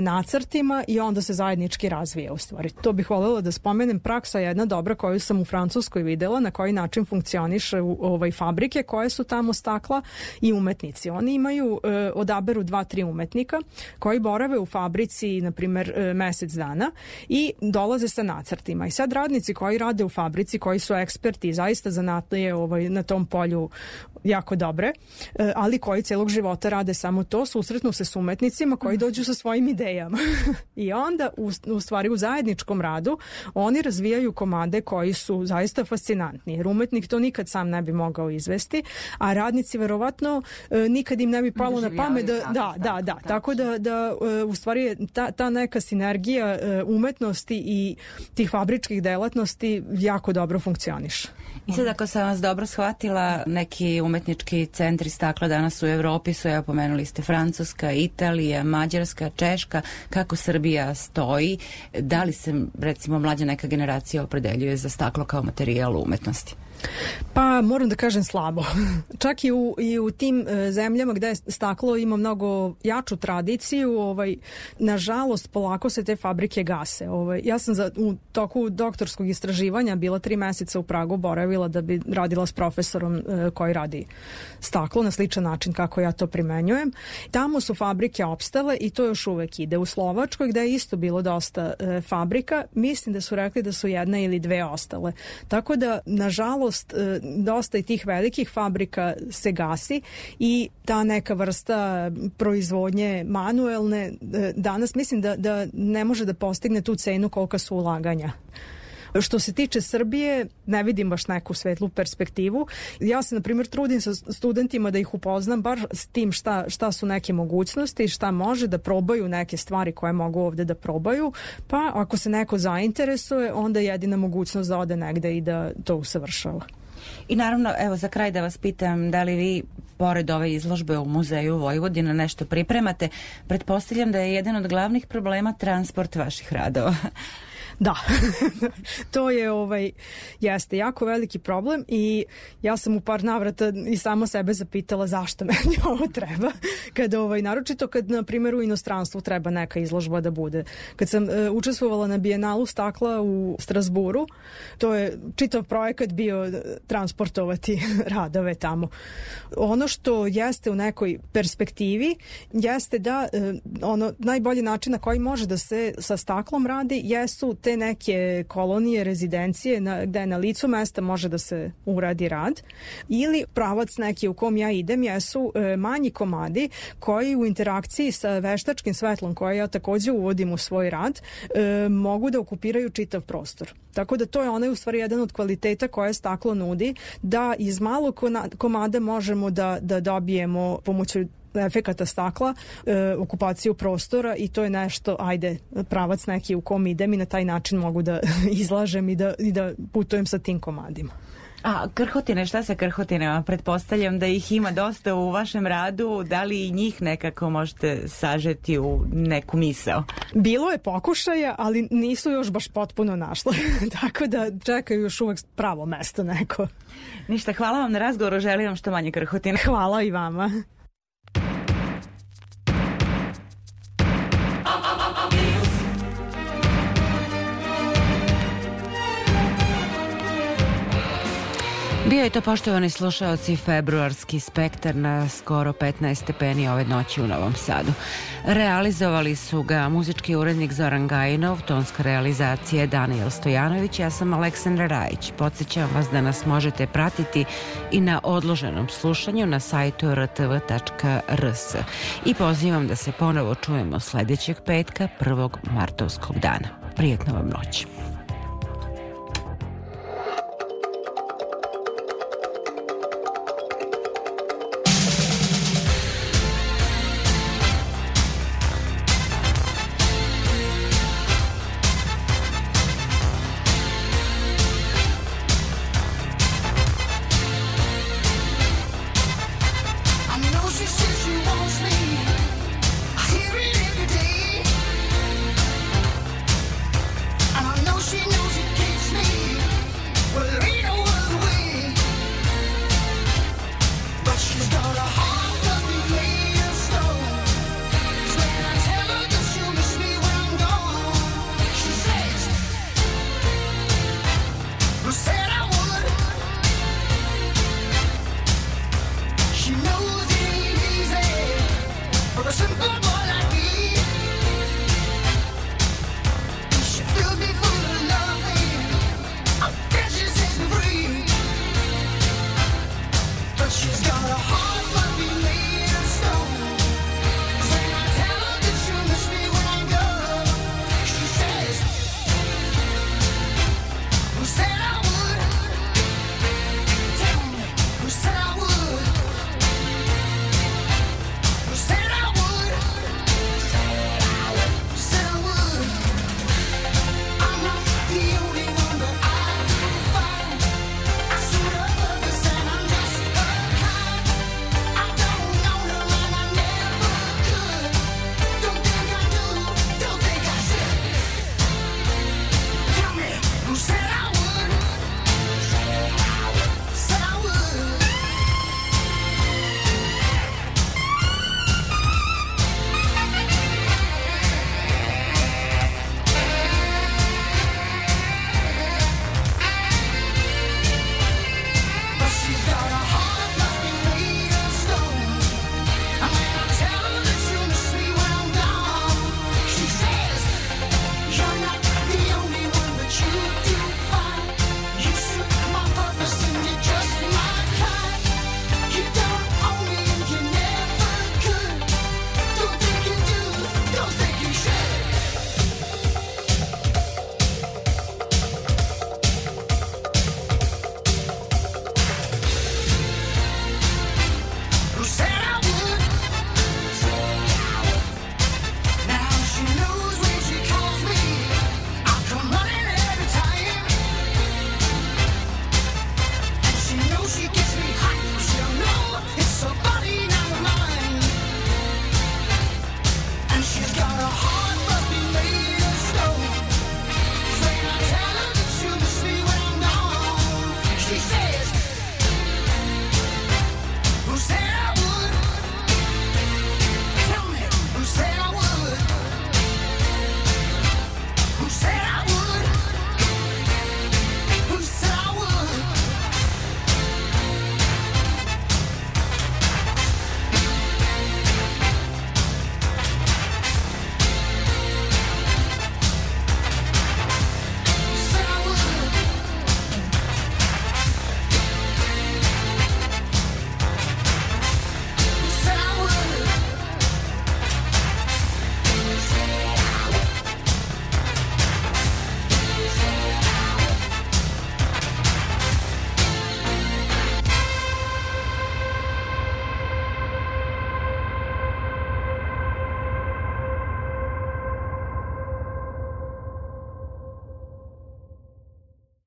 nacrtima i onda se zajednički razvije u stvari. To bih voljela da da spomenem, praksa je jedna dobra koju sam u Francuskoj videla, na koji način funkcioniše u, ovaj, fabrike koje su tamo stakla i umetnici. Oni imaju, e, odaberu dva, tri umetnika koji borave u fabrici, na primer, e, mesec dana i dolaze sa nacrtima. I sad radnici koji rade u fabrici, koji su eksperti, zaista zanatlije ovaj, na tom polju jako dobre, e, ali koji celog života rade samo to, susretnu se s umetnicima koji dođu sa svojim idejama. [LAUGHS] I onda, u, u stvari, u zajedničkom radu oni razvijaju komade koji su zaista fascinantni, jer umetnik to nikad sam ne bi mogao izvesti, a radnici verovatno e, nikad im ne bi palo na pamet da, da, da, da, tako da, da e, u stvari ta, ta neka sinergija umetnosti i tih fabričkih delatnosti jako dobro funkcioniše. I sad ako sam vas dobro shvatila, neki umetnički centri stakla danas u Evropi su, evo pomenuli ste Francuska, Italija, Mađarska, Češka, kako Srbija stoji, da li se recimo mlađa neka generacija opredeljuje za staklo kao materijal umetnosti? Pa moram da kažem slabo. [LAUGHS] Čak i u, i u tim e, zemljama gde staklo ima mnogo jaču tradiciju, ovaj, nažalost polako se te fabrike gase. Ovaj, ja sam za, u toku doktorskog istraživanja bila tri meseca u Pragu boravila da bi radila s profesorom e, koji radi staklo na sličan način kako ja to primenjujem. Tamo su fabrike opstale i to još uvek ide. U Slovačkoj gde je isto bilo dosta e, fabrika, mislim da su rekli da su jedna ili dve ostale. Tako da, nažalost, nažalost e, dosta i tih velikih fabrika se gasi i ta neka vrsta proizvodnje manuelne e, danas mislim da, da ne može da postigne tu cenu kolika su ulaganja. Što se tiče Srbije, ne vidim baš neku svetlu perspektivu. Ja se, na primjer, trudim sa studentima da ih upoznam bar s tim šta, šta su neke mogućnosti, šta može da probaju neke stvari koje mogu ovde da probaju, pa ako se neko zainteresuje, onda je jedina mogućnost da ode negde i da to usavršava. I naravno, evo za kraj da vas pitam, da li vi pored ove izložbe u muzeju Vojvodina nešto pripremate? Pretpostavljam da je jedan od glavnih problema transport vaših radova. Da, [LAUGHS] to je ovaj, jeste jako veliki problem i ja sam u par navrata i sama sebe zapitala zašto meni [LAUGHS] ovo treba. Kad, ovaj, naročito kad, na primjer, u inostranstvu treba neka izložba da bude. Kad sam uh, učestvovala na Bijenalu stakla u Strasburu, to je čitav projekat bio e, transportovati [LAUGHS] radove tamo. Ono što jeste u nekoj perspektivi jeste da uh, ono najbolji način na koji može da se sa staklom radi jesu te te neke kolonije, rezidencije na, gde na licu mesta može da se uradi rad ili pravac neki u kom ja idem jesu e, manji komadi koji u interakciji sa veštačkim svetlom koje ja takođe uvodim u svoj rad e, mogu da okupiraju čitav prostor. Tako da to je onaj u stvari jedan od kvaliteta koje staklo nudi da iz malog komada možemo da, da dobijemo pomoću efekata stakla, e, okupaciju prostora i to je nešto, ajde, pravac neki u kom idem i na taj način mogu da [LAUGHS] izlažem i da, i da putujem sa tim komadima. A krhotine, šta sa krhotinama? Pretpostavljam da ih ima dosta u vašem radu, da li i njih nekako možete sažeti u neku misao? Bilo je pokušaja, ali nisu još baš potpuno našle, [LAUGHS] tako da čekaju još uvek pravo mesto neko. Ništa, hvala vam na razgovoru, želim vam što manje krhotine. Hvala i vama. Bio je to poštovani slušaoci februarski spektar na skoro 15 stepeni ove noći u Novom Sadu. Realizovali su ga muzički urednik Zoran Gajinov, tonska realizacija Daniel Stojanović, ja sam Aleksandra Rajić. Podsećam vas da nas možete pratiti i na odloženom slušanju na sajtu rtv.rs i pozivam da se ponovo čujemo sledećeg petka, 1. martovskog dana. Prijetno vam noć.